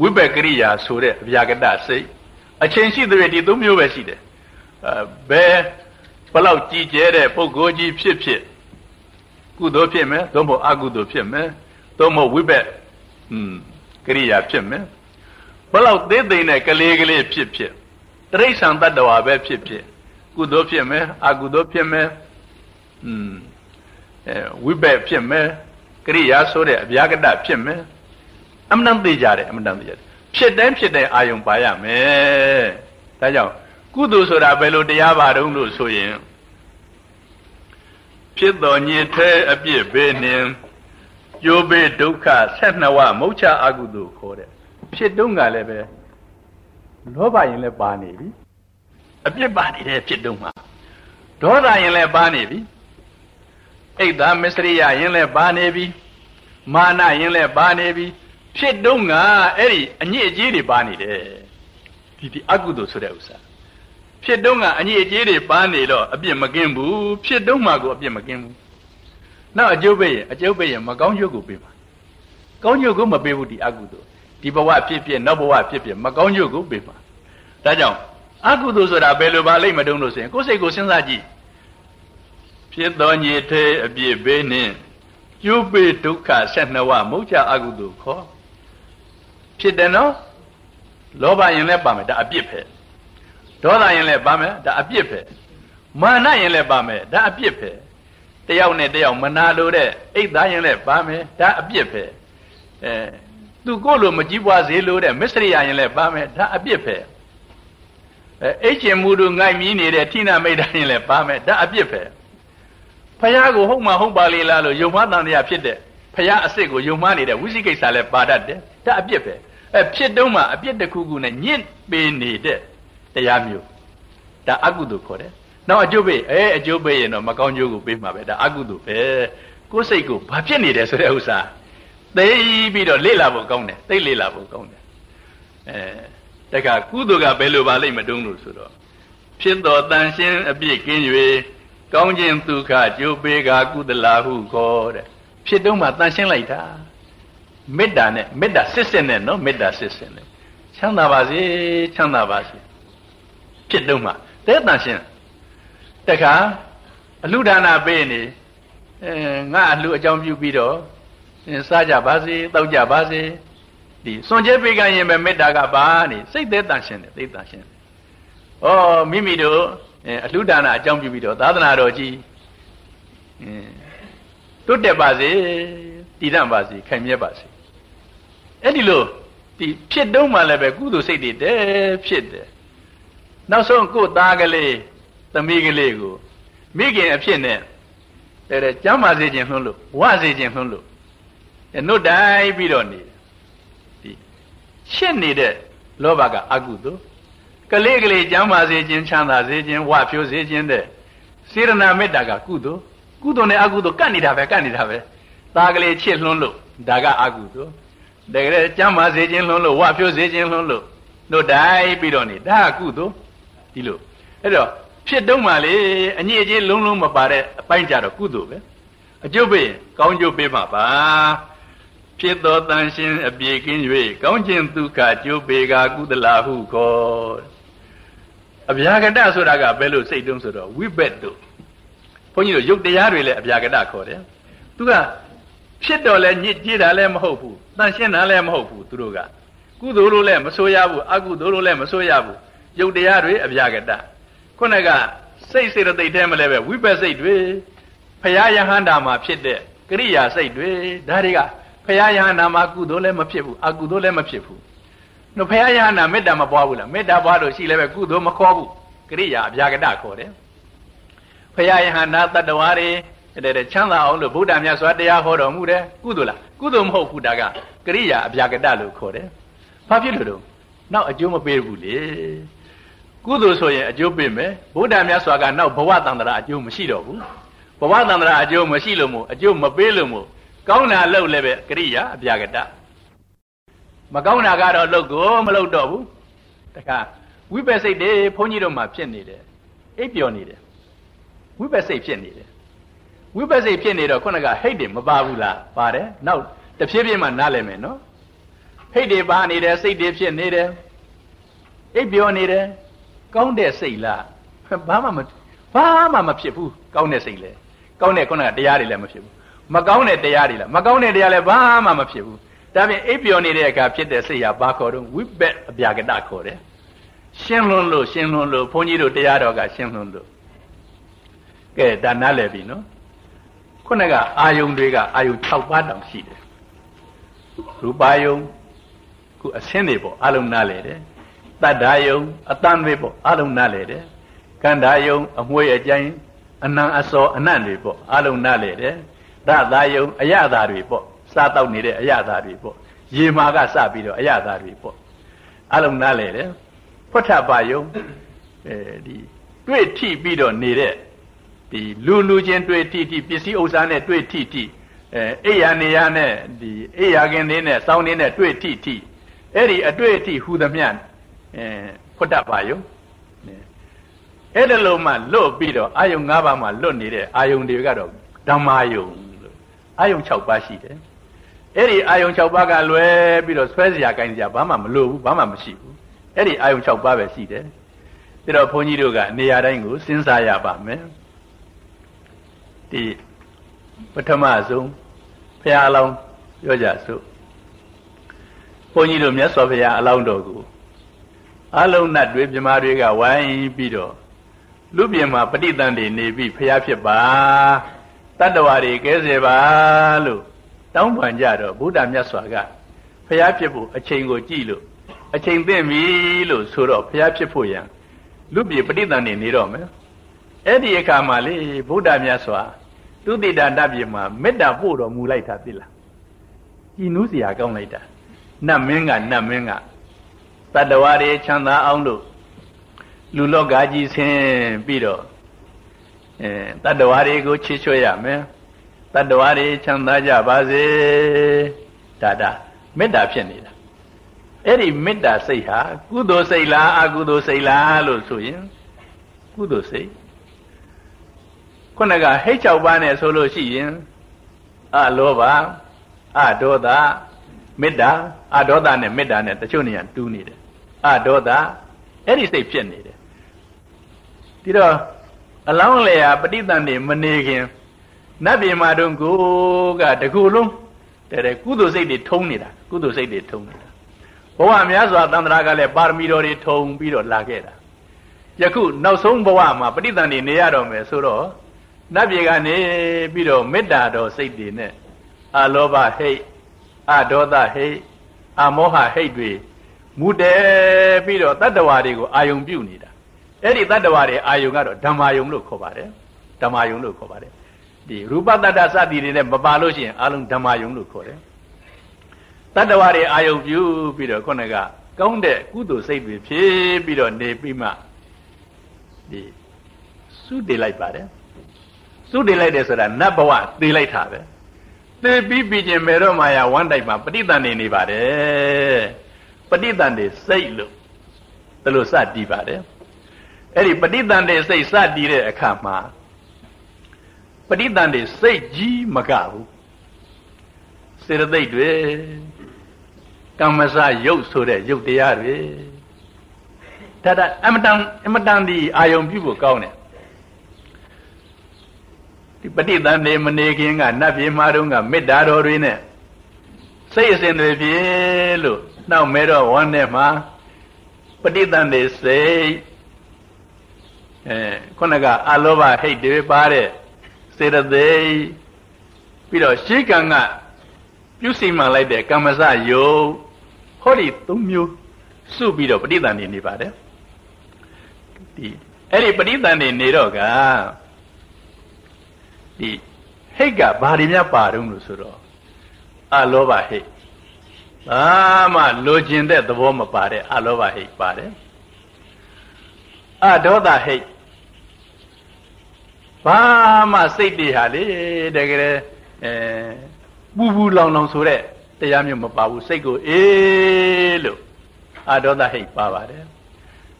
ဝိပက်ကရိယာဆိုတဲ့အဗျာကတစိတ်အချိန်ရှိတဲ့ဒီသုံးမျိုးပဲရှိတယ်အဲဘယ်ဘလောက်ကြည်ကျဲတဲ့ပုဂ္ဂိုလ်ကြီးဖြစ်ဖြစ်ကုသိုလ်ဖြစ်မယ်သို့မဟုတ်အကုသိုလ်ဖြစ်မယ်သို့မဟုတ်ဝိပက်อืมကရိယာဖြစ်မယ်ဘလောက်သေးသိမ့်တဲ့ကလေးကလေးဖြစ်ဖြစ်တရိษံတတ္တဝါပဲဖြစ်ဖြစ်ကုသိုလ်ဖြစ်မယ်အကုသိုလ်ဖြစ်မယ်อืมအဲဝိပက်ဖြစ်မယ် ကရိယာဆိုတဲ့အဗျာကတဖြစ်မယ်အမှန်တန်သိကြတယ်အမှန်တန်သိကြတယ်ဖြစ်တိုင်းဖြစ်တိုင်းအာယုံပါရမယ်ဒါကြောင့်ကုသိုလ်ဆိုတာဘယ်လိုတရားပါတုံးလို့ဆိုရင်ဖြစ်တော်ညစ်သေးအပြစ်ဘေးနှင်ကျိုးဘေးဒုက္ခဆက်နှဝမုတ်ချအကုသိုလ်ခေါ်တဲ့ဖြစ်တုံးကလည်းပဲလောဘရင်လည်းပါနေပြီအပြစ်ပါနေတဲ့ဖြစ်တုံးမှာဒေါသရင်လည်းပါနေပြီ အိတ်သာမစ္စရိယရင်လည်းပါနေပြီမာနရင်လည်းပါနေပြီဖြစ်တုံးကအဲ့ဒီအညစ်အကြေးတွေပါနေတယ်ဒီဒီအကုသိုလ်ဆိုတဲ့ဥစ္စာဖြစ်တုံးကအညစ်အကြေးတွေပါနေတော့အပြစ်မကင်းဘူးဖြစ်တုံးမှကိုအပြစ်မကင်းဘူးနောက်အကျုပ်ပဲရင်အကျုပ်ပဲရင်မကောင်းကျိုးကိုပေးပါကောင်းကျိုးကိုမပေးဘူးဒီအကုသိုလ်ဒီဘဝဖြစ်ဖြစ်နောက်ဘဝဖြစ်ဖြစ်မကောင်းကျိုးကိုပေးပါဒါကြောင့်အကုသိုလ်ဆိုတာဘယ်လိုပါလိမ့်မတုံးလို့ဆိုရင်ကိုယ်စိတ်ကိုစဉ်းစားကြည့် ဖြစ်တော်ညစ်သေးအပြစ်ဘေးနှင့်ကျိုးပေးဒုက္ခဆက်နှဝမုတ်ချအကုသိုလ်ခေါ်ဖြစ်တယ်နော်လောဘရင်လည်းပါမယ်ဒါအပြစ်ပဲဒေါသရင်လည်းပါမယ်ဒါအပြစ်ပဲမာနရင်လည်းပါမယ်ဒါအပြစ်ပဲတယောက်နဲ့တယောက်မနာလို့တဲ့အိတ်သားရင်လည်းပါမယ်ဒါအပြစ်ပဲအဲသူကိုလိုမကြည့်ပွားစေလို့တဲ့မစ္စရိယရင်လည်းပါမယ်ဒါအပြစ်ပဲအဲအိတ်ကျင်မှုတို့ငိုက်မြည်နေတဲ့ထိနာမိတ်တိုင်းရင်လည်းပါမယ်ဒါအပြစ်ပဲ ဖះကိုဟုတ်မှဟုတ်ပါလေလားလို့ယုံမတန်တရားဖြစ်တဲ့ဖះအစ်စ်ကိုယုံမနေတဲ့ဝိသိကိစ္စလည်းပါတတ်တယ်ဒါအပြစ်ပဲအဲဖြစ်တုံးမှာအပြစ်တစ်ခုခုနဲ့ညင့်ပေးနေတဲ့တရားမျိုးဒါအကုသိုလ်ခေါ်တယ်နောက်အကျိုးပေးအဲအကျိုးပေးရင်တော့မကောင်းကျိုးကိုပေးမှာပဲဒါအကုသိုလ်ပဲကိုယ်စိတ်ကိုဘာဖြစ်နေတယ်ဆိုတဲ့ဥစ္စာသိပြီးတော့လေ့လာဖို့ကောင်းတယ်သိလေ့လာဖို့ကောင်းတယ်အဲတခါကုသိုလ်ကဘယ်လိုပါလိမ့်မတုံးလို့ဆိုတော့ဖြစ်တော်တန်ရှင်းအပြစ်ကင်း၍ ကောင်းခြင်းဒုက္ခကြိုးပေးကကုသလာဟုခေါ်တဲ့ဖြစ်တုံးမှာတန်ရှင်းလိုက်တာမေတ္တာနဲ့မေတ္တာစစ်စစ်နဲ့နော်မေတ္တာစစ်စစ်နဲ့ချမ်းသာပါစေချမ်းသာပါစေဖြစ်တုံးမှာတဲ့တန်ရှင်းတခါအလှဒါနာပေးနေအဲငါအလှအကြောင်းပြုပြီးတော့စားကြပါစေတောက်ကြပါစေဒီစွန်ကျဲပေးကရင်ပဲမေတ္တာကပါနေစိတ်သက်တန်ရှင်းတယ်သိတန်ရှင်းဩမိမိတို့ အလှဒါနာအကြောင်းပြုပြီးတော့သာသနာတော်ကြီးတွတ်တက်ပါစေတည်တံ့ပါစေခိုင်မြဲပါစေအဲ့ဒီလိုဒီဖြစ်တုံးမှလည်းပဲကုသိုလ်စိတ်တွေတည်းဖြစ်တယ်နောက်ဆုံးကိုယ်သားကလေးသမီးကလေးကိုမိခင်အဖြစ်နဲ့တဲ့တဲ့ကျမ်းမာစေခြင်းလှုံးလို့ဝစေခြင်းလှုံးလို့နှုတ်တိုင်းပြီးတော့နေဒီရှင်းနေတဲ့လောဘကအကုသိုလ် ကလေးကလေးကျမ်းမာစေခြင်းချမ်းသာစေခြင်းဝဖြိုးစေခြင်းတဲ့စေရနာမေတ္တာကကုသိုလ်ကုသိုလ်နဲ့အကုသိုလ်ကတ်နေတာပဲကတ်နေတာပဲသားကလေးချစ်လွန်းလို့ဒါကအကုသိုလ်တကယ်ကျမ်းမာစေခြင်းလွန်းလို့ဝဖြိုးစေခြင်းလွန်းလို့တို့တိုင်းပြီးတော့နေဒါကကုသိုလ်ဒီလိုအဲ့တော့ဖြစ်တုံးမှလေအညစ်အကြေးလုံးလုံးမပါတဲ့အပိုင်းကြတော့ကုသိုလ်ပဲအကျုပ်ပေးကောင်းကျိုးပေးမှာပါဖြစ်သောတန်ရှင်အပြေကင်း၍ကောင်းခြင်းဒုက္ခကျိုးပေကာကုသလာဟုခေါ် အဗျာကတဆိုတာကဘယ်လိုစိတ်တုံးဆိုတော့ဝိဘက်တို့ဘုန်းကြီးတို့ယုတ်တရားတွေလည်းအဗျာကတခေါ်တယ်သူကဖြစ်တော့လဲညစ်ကြေးတာလည်းမဟုတ်ဘူးတန်ရှင်းတာလည်းမဟုတ်ဘူးသူတို့ကကုသိုလ်လို့လည်းမဆိုရဘူးအကုသိုလ်လို့လည်းမဆိုရဘူးယုတ်တရားတွေအပြာကတခုနကစိတ်စေတသိက်ထဲမှာလည်းပဲဝိပဿစိတ်တွေဖရာယဟန္တာမှာဖြစ်တဲ့ကရိယာစိတ်တွေဒါတွေကဖရာယဟန္တာမှာကုသိုလ်လည်းမဖြစ်ဘူးအကုသိုလ်လည်းမဖြစ်ဘူး နော်ဖရာယဟန္တာမေတ္တာမပွားဘူးလားမေတ္တာပွားလို့ရှိလည်းပဲကုသိုလ်မခေါ်ဘူးကရိယာအပြာကတခေါ်တယ်ဖရာယဟန္တာတတ္တဝါတွေတဲ့ချမ်းသာအောင်လို့ဗုဒ္ဓမြတ်စွာတရားဟောတော်မူတယ်ကုသိုလ်လားကုသိုလ်မဟုတ်ဘူးဒါကကရိယာအပြာကတလို့ခေါ်တယ်ဘာဖြစ်လို့တော့နောက်အကျိုးမပေးဘူးလေကုသိုလ်ဆိုရင်အကျိုးပေးမယ်ဗုဒ္ဓမြတ်စွာကနောက်ဘဝတန္တရာအကျိုးမရှိတော့ဘူးဘဝတန္တရာအကျိုးမရှိလို့မို့အကျိုးမပေးလို့မို့ကောင်းတာလုပ်လည်းပဲကရိယာအပြာကတ မကောင်းတာကတော့လုပ်ကိုမလုပ်တော့ဘူးတခါဝိပဿစိတ်တွေဘုန်းကြီးတို့မှာဖြစ်နေတယ်အိပ်ပျော်နေတယ်ဝိပဿစိတ်ဖြစ်နေတယ်ဝိပဿစိတ်ဖြစ်နေတော့ခုနကဟိတ်တွေမပါဘူးလားပါတယ်နောက်တဖြည်းဖြည်းမှနားလည်မယ်နော်ဟိတ်တွေပါနေတယ်စိတ်တွေဖြစ်နေတယ်အိပ်ပျော်နေတယ်ကောင်းတဲ့စိတ်လားဘာမှမဘာမှမဖြစ်ဘူးကောင်းတဲ့စိတ်လေကောင်းတဲ့ခုနကတရားတွေလည်းမဖြစ်ဘူးမကောင်းတဲ့တရားတွေလားမကောင်းတဲ့တရားလည်းဘာမှမဖြစ်ဘူး ဒါပြင်အိပ်ပျော်နေတဲ့အခါဖြစ်တဲ့စိတ်ဟာဘာခေါ်တော့ဝိပက်အပြာကတခေါ်တယ်ရှင်းလွန်းလို့ရှင်းလွန်းလို့ဘုန်းကြီးတို့တရားတော်ကရှင်းလွန်းလို့ကဲဒါနားလည်ပြီနော်ခုနကအာယုံတွေကအာယုံ6ပါးတောင်ရှိတယ်ရူပါယုံခုအစင်းတွေပေါ့အလုံးနားလည်တယ်တတ္တာယုံအတန်တွေပေါ့အလုံးနားလည်တယ်ကန္တာယုံအမွှေးအကြိုင်အနံအစောအနံ့တွေပေါ့အလုံးနားလည်တယ်ရသာယုံအရသာတွေပေါ့ စားတော့နေတဲ့အရသာတွေပေါ့ရေမာကစပြီးတော့အရသာတွေပေါ့အလုံးနားလည်တယ်ဖွတ်ထပါယုံအဲဒီတွေ့ထိပြီးတော့နေတဲ့ဒီလူလူချင်းတွေ့ထိထိပစ္စည်းဥစ္စာနဲ့တွေ့ထိထိအဲအိယာနေရနဲ့ဒီအိယာကင်းလေးနဲ့စောင်းလေးနဲ့တွေ့ထိထိအဲ့ဒီအတွေ့အထိဟူသမျှအဲဖွတ်တတ်ပါယုံအဲ့ဒါလို့မှလွတ်ပြီးတော့အာယုံ၅ပါးမှလွတ်နေတဲ့အာယုံတွေကတော့ဓမ္မာယုံလို့အာယုံ6ပါးရှိတယ် အဲ့ဒီအာယုံ6ပါးကလွယ်ပြီးတော့ဆွဲစရာကိုင်းစရာဘာမှမလိုဘူးဘာမှမရှိဘူးအဲ့ဒီအာယုံ6ပါးပဲရှိတယ်ဒါတော့ဘုန်းကြီးတို့ကနေရာတိုင်းကိုစဉ်းစားရပါမယ်ဒီပထမဆုံးဘုရားအလောင်းပြောကြစို့ဘုန်းကြီးတို့မြတ်စွာဘုရားအလောင်းတော်ကိုအလုံးနတ်တွေမြမာတွေကဝိုင်းပြီးတော့လူပြင်မှာပဋိသန္ဓေနေပြီးဘုရားဖြစ်ပါတတ္တဝါတွေကဲစေပါလို့ တောင်းပန်ကြတော့ဘုရားမြတ်စွာကဘုရားဖြစ်ဖို့အချိန်ကိုကြည့်လို့အချိန်သိပြီလို့ဆိုတော့ဘုရားဖြစ်ဖို့ရန်လူပြေပဋိသန္ဓေနေတော့မယ်အဲ့ဒီအခါမှာလေဘုရားမြတ်စွာသူတိတာတပြေမှာမေတ္တာပို့တော်မူလိုက်တာသိလားကြည်နူးစရာကောင်းလိုက်တာနတ်မင်းကနတ်မင်းကတတ္တဝါတွေချမ်းသာအောင်လို့လူလောကကြီးဆင်းပြီးတော့အဲတတ္တဝါတွေကိုချစ်ချွတ်ရမယ် တတ္တဝါတွေချမ်းသာကြပါစေဒါဒါမေတ္တာဖြစ်နေတာအဲ့ဒီမေတ္တာစိတ်ဟာကုသိုလ်စိတ်လားအကုသိုလ်စိတ်လားလို့ဆိုရင်ကုသိုလ်စိတ်ခုနကဟိတ်၆ပါးနဲ့ဆိုလို့ရှိရင်အလောဘအဒေါသမေတ္တာအဒေါသနဲ့မေတ္တာနဲ့တချို့နေရာတူးနေတယ်အဒေါသအဲ့ဒီစိတ်ဖြစ်နေတယ်ဒီတော့အလောင်းလေယာပဋိသန္ဓေမနေခင် နတ်ပြည်မှာတုန်းကိုကတကူလုံးတဲ့တဲ့ကုသိုလ်စိတ်တွေထုံးနေတာကုသိုလ်စိတ်တွေထုံးနေတာဘဝများစွာတန်ត្រာကလည်းပါရမီတော်တွေထုံပြီးတော့လာခဲ့တာယခုနောက်ဆုံးဘဝမှာပဋိသန္ဓေနေရတော့မယ်ဆိုတော့နတ်ပြည်ကနေပြီးတော့မေတ္တာတော်စိတ်တွေနဲ့အလောဘဟိတ်အဒေါသဟိတ်အမောဟဟိတ်တွေမူတည်ပြီးတော့တတ္တဝါတွေကိုအာယုံပြုနေတာအဲ့ဒီတတ္တဝါတွေအာယုံကတော့ဓမ္မာယုံလို့ခေါ်ပါတယ်ဓမ္မာယုံလို့ခေါ်ပါတယ် ဒီရူပတ္တစသည်တွေနဲ့မပါလို့ရှိရင်အလုံးဓမ္မာယုံလို့ခေါ်တယ်တတ္တဝါတွေအာယုံပြုပြီးတော့ခုနကကောင်းတဲ့ကုသိုလ်စိတ်တွေဖြည့်ပြီးတော့နေပြီးမှဒီစုတည်လိုက်ပါတယ်စုတည်လိုက်တယ်ဆိုတာနတ်ဘဝသေလိုက်တာပဲသေပြီးပြီးချင်းမေတော့မာယာဝမ်းတိုက်မှာပဋိသန္ဓေနေပါတယ်ပဋိသန္ဓေစိတ်လို့ဒါလို့စတည်ပါတယ်အဲ့ဒီပဋိသန္ဓေစိတ်စတည်တဲ့အခါမှာ ပဋိသန္ဓေစိတ်ကြီးမကဘူးစေတသိက်တွေကမ္မစရုပ်ဆိုတဲ့ရုပ်တရားတွေဒါဒါအမတန်အမတန်ဒီအာယုံပြုဖို့ကောင်းတယ်ဒီပဋိသန္ဓေမနေခင်ကနတ်ပြည်မှာတုန်းကမေတ္တာတော်တွေနဲ့စိတ်အစဉ်တွေဖြင့်လို့နောက်မဲတော့ဝမ်းထဲမှာပဋိသန္ဓေစိတ်အဲခုနကအလောဘဟိတ်တွေပါတဲ့ စေတသိက်ပြီးတော့ရှေးကံကပြုစီမှန်လိုက်တဲ့ကမ္မစယုတ်ဟောဒီ၃မျိုးစုပြီးတော့ပဋိသန္ဓေနေပါတယ်ဒီအဲ့ဒီပဋိသန္ဓေနေတော့ကဒီဟိတ်ကဘာတွေများပါတုံးလို့ဆိုတော့အလောဘဟိတ်ဘာမှလိုချင်တဲ့သဘောမပါတဲ့အလောဘဟိတ်ပါတယ်အဒေါသဟိတ် ဘာမှစိတ်တွေဟာလေတကယ်အဲပူပူလောင်လောင်ဆိုတဲ့တရားမျိုးမပါဘူးစိတ်ကိုအေးလို့အဒေါသဟိတ်ပါပါတယ်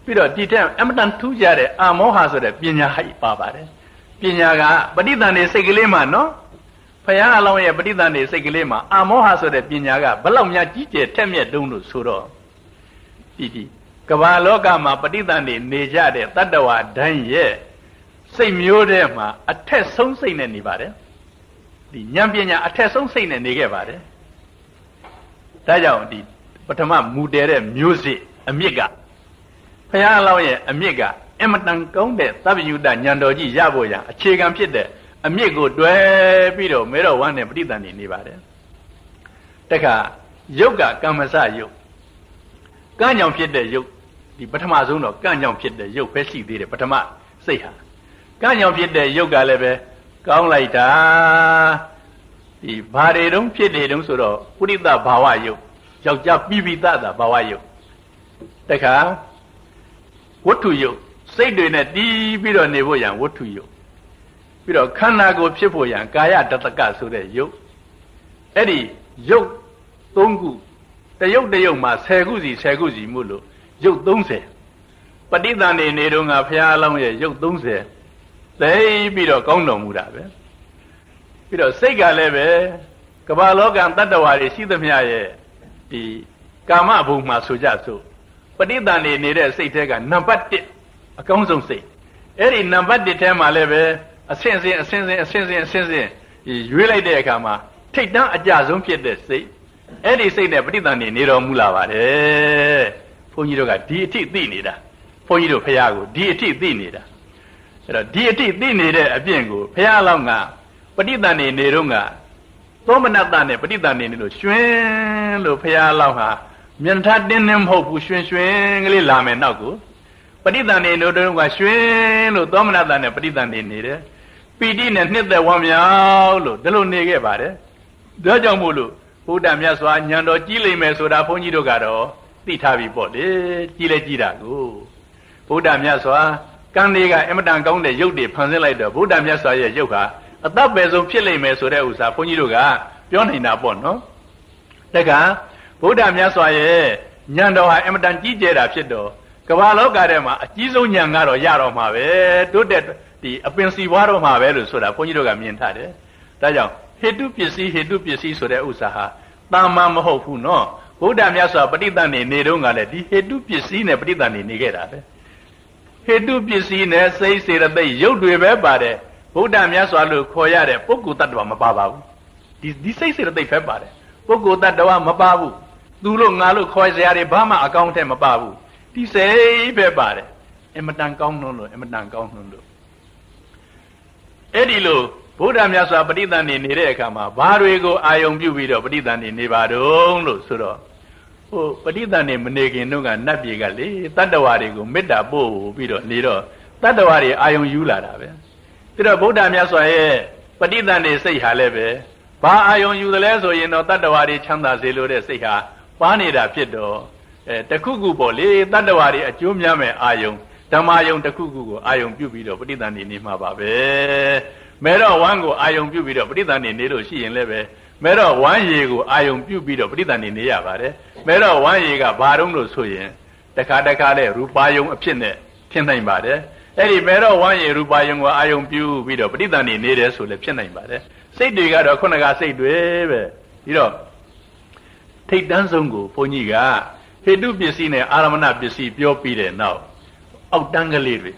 ပြီးတော့ဒီတဲ့အမတန်ထူးကြတဲ့အာမောဟဆိုတဲ့ပညာဟိတ်ပါပါတယ်ပညာကပဋိသန္ဓေစိတ်ကလေးမှနော်ဖယားအလောင်းရဲ့ပဋိသန္ဓေစိတ်ကလေးမှာအာမောဟဆိုတဲ့ပညာကဘလောက်များကြီးကျယ်ထက်မြက်တုံးလို့ဆိုတော့ဒီဒီကမ္ဘာလောကမှာပဋိသန္ဓေနေကြတဲ့တတ္တဝါတိုင်းရဲ့ စိတ်မျိုးထဲမှာအထက်ဆုံးစိတ်နဲ့နေပါတယ်ဒီဉာဏ်ပညာအထက်ဆုံးစိတ်နဲ့နေခဲ့ပါတယ်ဒါကြောင့်ဒီပထမမူတည်တဲ့မျိုးစစ်အမြစ်ကဘုရားအလောင်းရဲ့အမြစ်ကအမတန်ကောင်းတဲ့သဗ္ဗယုတဉာဏ်တော်ကြီးရဖို့ရန်အခြေခံဖြစ်တဲ့အမြစ်ကိုတွဲပြီးတော့မဲတော်ဝမ်းနဲ့ပဋိသန္ဓေနေပါတယ်တခါယုတ်ကကမ္မစယုတ်ကံ့ကြောင့်ဖြစ်တဲ့ယုတ်ဒီပထမဆုံးတော့ကံ့ကြောင့်ဖြစ်တဲ့ယုတ်ပဲရှိသေးတယ်ပထမစိတ်ဟာ ကံ့ကြောင့်ဖြစ်တဲ့ယုတ်ကလည်းပဲကောင်းလိုက်တာဒီဘာတွေတုံးဖြစ်နေတုံးဆိုတော့ပုရိသဘာဝယုတ်ယောက်ျားပိပိသတာဘာဝယုတ်တခါဝတ္ထုယုတ်စိတ်တွေနဲ့တီးပြီးတော့နေဖို့ရန်ဝတ္ထုယုတ်ပြီးတော့ခန္ဓာကိုယ်ဖြစ်ဖို့ရန်ကာယတတကဆိုတဲ့ယုတ်အဲ့ဒီယုတ်၃ခုတယုတ်တယုတ်မှာ10ခုစီ10ခုစီမှုလို့ယုတ်30ပဋိသန္ဓေနေတော့ငါဖရာအလောင်းရဲ့ယုတ်30 သိပြီးတော့ကောင်းတော်မူတာပဲပြီးတော့စိတ်ကလည်းပဲကမ္ဘာလောကတတ္တဝါတွေရှိသမျှရဲ့ဒီကာမဘုံမှာဆိုကြစို့ပဋိသန္ဓေနေတဲ့စိတ်ထဲကနံပါတ်1အကောင်းဆုံးစိတ်အဲ့ဒီနံပါတ်1ထဲမှာလည်းပဲအဆင့်ဆင့်အဆင့်ဆင့်အဆင့်ဆင့်အဆင့်ဆင့်ရွေးလိုက်တဲ့အခါမှာထိတ်တန်းအကြဆုံးဖြစ်တဲ့စိတ်အဲ့ဒီစိတ်နဲ့ပဋိသန္ဓေနေတော်မူလာပါတယ်ဘုန်းကြီးတို့ကဒီအထိသိနေတာဘုန်းကြီးတို့ဖះကိုဒီအထိသိနေတာ အဲ့တော့ဒီအထိသိနေတဲ့အပြင်ကိုဖះလောက်ကပဋိသန္ဓေနေတော့ကသောမနတနဲ့ပဋိသန္ဓေနေလို့ရွှင်လို့ဖះလောက်ဟာမျက်ထတင်းတင်းမဟုတ်ဘူးရွှင်ရွှင်ကလေးလာမယ်နောက်ကိုပဋိသန္ဓေနေတော့ကရွှင်လို့သောမနတနဲ့ပဋိသန္ဓေနေတယ်ပီတိနဲ့နှစ်သက်ဝမ်းမြောက်လို့ဒီလိုနေခဲ့ပါတယ်ဒါကြောင့်မို့လို့ဘုရားမြတ်စွာညံတော်ကြီးလိမ့်မယ်ဆိုတာဘုန်းကြီးတို့ကတော့သိထားပြီပေါ့လေကြီးလဲကြီးတာကိုဘုရားမြတ်စွာ ကံတွေကအမတန်ကောင်းတဲ့ရုပ်တွေဖန်ဆင်းလိုက်တော့ဘုရားမြတ်စွာရဲ့ရုပ်ဟာအသက်ပဲဆုံးဖြစ်လိမ့်မယ်ဆိုတဲ့ဥစ္စာဘုန်းကြီးတို့ကပြောနေတာပေါ့နော်တက္ကဗုဒ္ဓမြတ်စွာရဲ့ဉာဏ်တော်ဟာအမတန်ကြီးကျယ်တာဖြစ်တော့ကမ္ဘာလောကထဲမှာအကြီးဆုံးဉာဏ်ကတော့ရတော့မှာပဲတိုးတက်ဒီအပင်စီပွားတော့မှာပဲလို့ဆိုတာဘုန်းကြီးတို့ကမြင်ထားတယ်ဒါကြောင့်ဟေတုပစ္စည်းဟေတုပစ္စည်းဆိုတဲ့ဥစ္စာဟာတာမန်မဟုတ်ဘူးနော်ဗုဒ္ဓမြတ်စွာပဋိသန္ဓေနေတော့ကလည်းဒီဟေတုပစ္စည်းနဲ့ပဋိသန္ဓေနေခဲ့တာပဲ ဟေတုပစ္စည်းနဲ့စိတ်စေတသိက်ရုပ်တွေပဲပါတယ်ဗုဒ္ဓမြတ်စွာလို့ခေါ်ရတဲ့ပုဂ္ဂိုလ်တ attva မပါပါဘူးဒီဒီစိတ်စေတသိက်ပဲပါတယ်ပုဂ္ဂိုလ်တ attva မပါဘူးသူလို့ငါလို့ခေါ်စရာတွေဘာမှအကောင်းထဲမပါဘူးဒီစိတ်ပဲပါတယ်အမတန်ကောင်းနှုံးလို့အမတန်ကောင်းနှုံးလို့အဲ့ဒီလိုဗုဒ္ဓမြတ်စွာပဋိသန္ဓေနေတဲ့အခါမှာဘာတွေကိုအာယုံပြုပြီးတော့ပဋိသန္ဓေနေပါတော့လို့ဆိုတော့ ဟိုပဋိသန္ဓေမနေခင်တော့ကနတ်ပြည်ကလေတတ္တဝါတွေကိုမေတ္တာပို့ပြီးတော့နေတော့တတ္တဝါတွေအာယုံယူလာတာပဲပြီးတော့ဗုဒ္ဓမြတ်စွာရဲ့ပဋိသန္ဓေစိတ်ဟာလည်းပဲဘာအာယုံယူသလဲဆိုရင်တော့တတ္တဝါတွေချမ်းသာစေလိုတဲ့စိတ်ဟာပါနေတာဖြစ်တော့အဲတခုခုပေါ့လေတတ္တဝါတွေအကျိုးများမဲ့အာယုံဓမ္မယုံတခုခုကိုအာယုံပြုပြီးတော့ပဋိသန္ဓေနေမှာပါပဲမဲတော့ဝမ်းကိုအာယုံပြုပြီးတော့ပဋိသန္ဓေနေလို့ရှိရင်လည်းပဲ မဲတော့ဝမ်းရည်ကိုအာယုံပြုပြီးတော့ပဋိသန္ဓေနေရပါတယ်မဲတော့ဝမ်းရည်ကဘာတုံးလို့ဆိုရင်တခါတခါလဲရူပါယုံအဖြစ်နဲ့ဖြစ်နိုင်ပါတယ်အဲ့ဒီမဲတော့ဝမ်းရည်ရူပါယုံကိုအာယုံပြုပြီးတော့ပဋိသန္ဓေနေတယ်ဆိုလည်းဖြစ်နိုင်ပါတယ်စိတ်တွေကတော့ခုနကစိတ်တွေပဲပြီးတော့ထိတ်တန်းဆုံးကိုဘုန်းကြီးကဟေတုပစ္စည်းနဲ့အာရမဏပစ္စည်းပြောပြီးတဲ့နောက်အောက်တန်းကလေးတွေ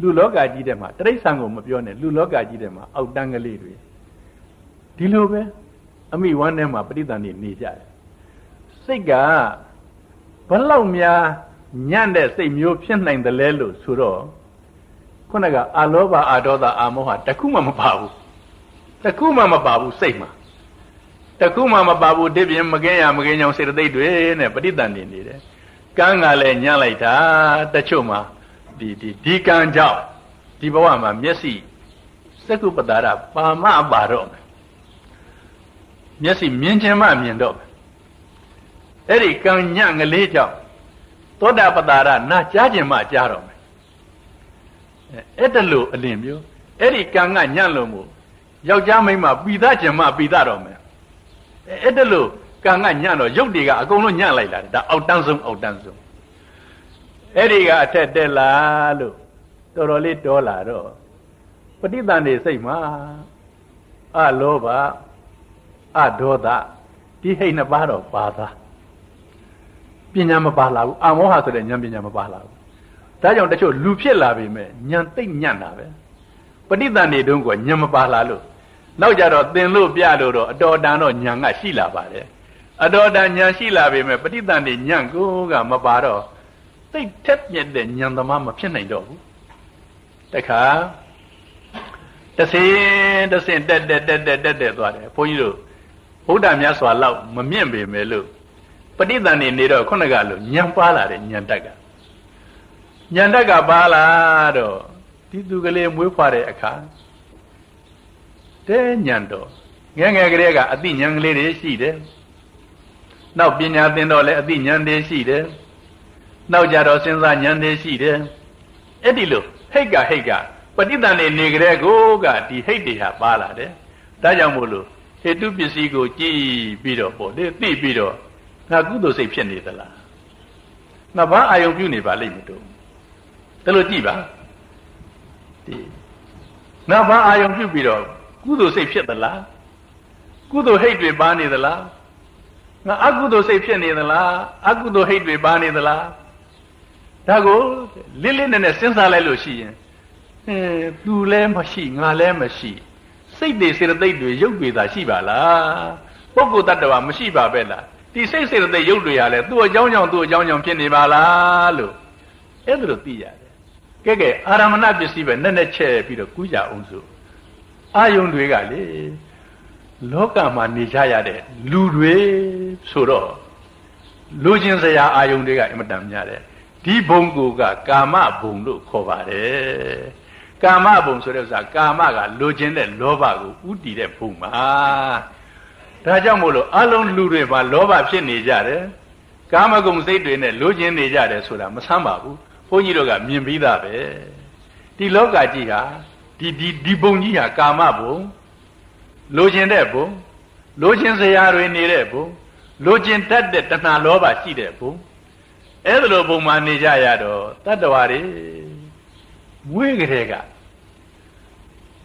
လူလောကကြီးထဲမှာတရိစ္ဆာန်ကိုမပြောနဲ့လူလောကကြီးထဲမှာအောက်တန်းကလေးတွေ ဒီလိုပဲအမိဝမ်းထဲမှာပဋိသန္ဓေနေကြတယ်စိတ်ကဘလောက်များညံ့တဲ့စိတ်မျိုးဖြစ်နိုင်တယ်လဲလို့ဆိုတော့ခုနကအာလောဘအာဒေါသအာမောဟတခုမှမပါဘူးတခုမှမပါဘူးစိတ်မှာတခုမှမပါဘူးဒီပြင်မကင်းရမကင်းကြောင်စေတသိက်တွေနဲ့ပဋိသန္ဓေနေတယ်ကံကလည်းညံ့လိုက်တာတချို့မှာဒီဒီဒီကံကြောင့်ဒီဘဝမှာမျက်စိစကုပ္ပတာရပါမပါတော့မယ် မျက်စိမြင်ခြင်းမှမြင်တော့မယ်အဲ့ဒီကံညံ့ကလေးကြောင့်သောတာပတာရနာကြားခြင်းမှကြားတော့မယ်အဲ့တလို့အလင်မျိုးအဲ့ဒီကံကညံ့လို့မို့ယောက်ျားမိန်းမပိသခြင်းမှပိသတော့မယ်အဲ့တလို့ကံကညံ့တော့ရုပ်တွေကအကုန်လုံးညံ့လိုက်လာတယ်ဒါအောက်တန်းဆုံးအောက်တန်းဆုံးအဲ့ဒီကအထက်တက်လာလို့တော်တော်လေးတောလာတော့ပဋိသန္ဓေစိတ်မှာအလောဘ အဒေါသဒီဟိတ်နှစ်ပါးတော့ပါသားပညာမပါလာဘူးအမောဟဆိုတဲ့ဉာဏ်ပညာမပါလာဘူးဒါကြောင့်တချို့လူဖြစ်လာပြီမဲ့ဉာဏ်သိမ့်ညံ့တာပဲပဋိသန္ဓေတုန်းကဉာဏ်မပါလာလို့နောက်ကြတော့သင်လို့ပြလို့တော့အတော်တန်တော့ဉာဏ်ကရှိလာပါတယ်အတော်တန်ဉာဏ်ရှိလာပြီမဲ့ပဋိသန္ဓေဉာဏ်ကိုကမပါတော့သိထက်မြက်တဲ့ဉာဏ်သမားမဖြစ်နိုင်တော့ဘူးတခါတဆင်းတဆင်းတက်တက်တက်တက်တက်တက်သွားတယ်ဘုန်းကြီးတို့ ဘုရားမြတ်စွာလောက်မမြင့်ပေမဲ့လို့ပဋိသန္ဓေနေတော့ခုနကလို့ညံပါလာတယ်ညံတက်ကညံတက်ကပါလာတော့ဒီသူကလေးမွေးဖွားတဲ့အခါတဲညံတော့ငယ်ငယ်ကလေးကအသိဉာဏ်ကလေးတွေရှိတယ်နောက်ပညာသင်တော့လည်းအသိဉာဏ်တွေရှိတယ်နောက်ကြတော့စဉ်းစားဉာဏ်တွေရှိတယ်အဲ့ဒီလိုဟိတ်ကဟိတ်ကပဋိသန္ဓေနေကြတဲ့ကိုကဒီဟိတ်တွေဟာပါလာတယ်ဒါကြောင့်မို့လို့ ဟေတုပစ္စည်းကိုကြည့်ပြီးတော့ပေါ့လေသိပြီးတော့ငါကုသိုလ်စိတ်ဖြစ်နေသလားငါဘာအာယုံပြုနေပါလိမ့်မလို့ဒါလို့ကြည့်ပါဒီငါဘာအာယုံပြုပြီးတော့ကုသိုလ်စိတ်ဖြစ်သလားကုသိုလ်ဟိတ်တွေပါနေသလားငါအကုသိုလ်စိတ်ဖြစ်နေသလားအကုသိုလ်ဟိတ်တွေပါနေသလားဒါကိုလစ်လစ်နဲ့နဲ့စဉ်းစားလိုက်လို့ရှိရင်အဲသူလည်းမရှိငါလည်းမရှိ စိတ်တွေစေတသိက်တွေရုပ်တွေသာရှိပါလားပုဂ္ဂိုလ်တ attva မရှိပါပဲလားဒီစိတ်စေတသိက်ရုပ်တွေဟာလဲသူ့အကြောင်းကြောင့်သူ့အကြောင်းကြောင့်ဖြစ်နေပါလားလို့အဲ့ဒါလိုသိရတယ်ကဲကဲအာရမဏပစ္စည်းပဲနဲ့နဲ့ချက်ပြီးတော့ကူးကြအောင်စို့အာယုန်တွေကလေလောကမှာနေကြရတဲ့လူတွေဆိုတော့လူချင်းစရာအာယုန်တွေကအင်မတန်များတယ်ဒီဘုံကိုကကာမဘုံလို့ခေါ်ပါတယ် ကာမဘုံဆိုတဲ့ဥစ္စာကာမကလိုချင်တဲ့လောဘကိုဥတည်တဲ့ဘုံပါဒါကြောင့်မို့လို့အလုံးလူတွေမှာလောဘဖြစ်နေကြတယ်ကာမဂုဏ်စိတ်တွေနဲ့လိုချင်နေကြတယ်ဆိုတာမဆမ်းပါဘူးဘုန်းကြီးတို့ကမြင်ပြီးသားပဲဒီလောကကြီးဟာဒီဒီဒီဘုံကြီးဟာကာမဘုံလိုချင်တဲ့ဘုံလိုချင်စရာတွေနေတဲ့ဘုံလိုချင်တတ်တဲ့တဏှာလောဘရှိတဲ့ဘုံအဲ့ဒါလိုဘုံမှာနေကြရတော့တတ္တဝါတွေမွေးကလေးက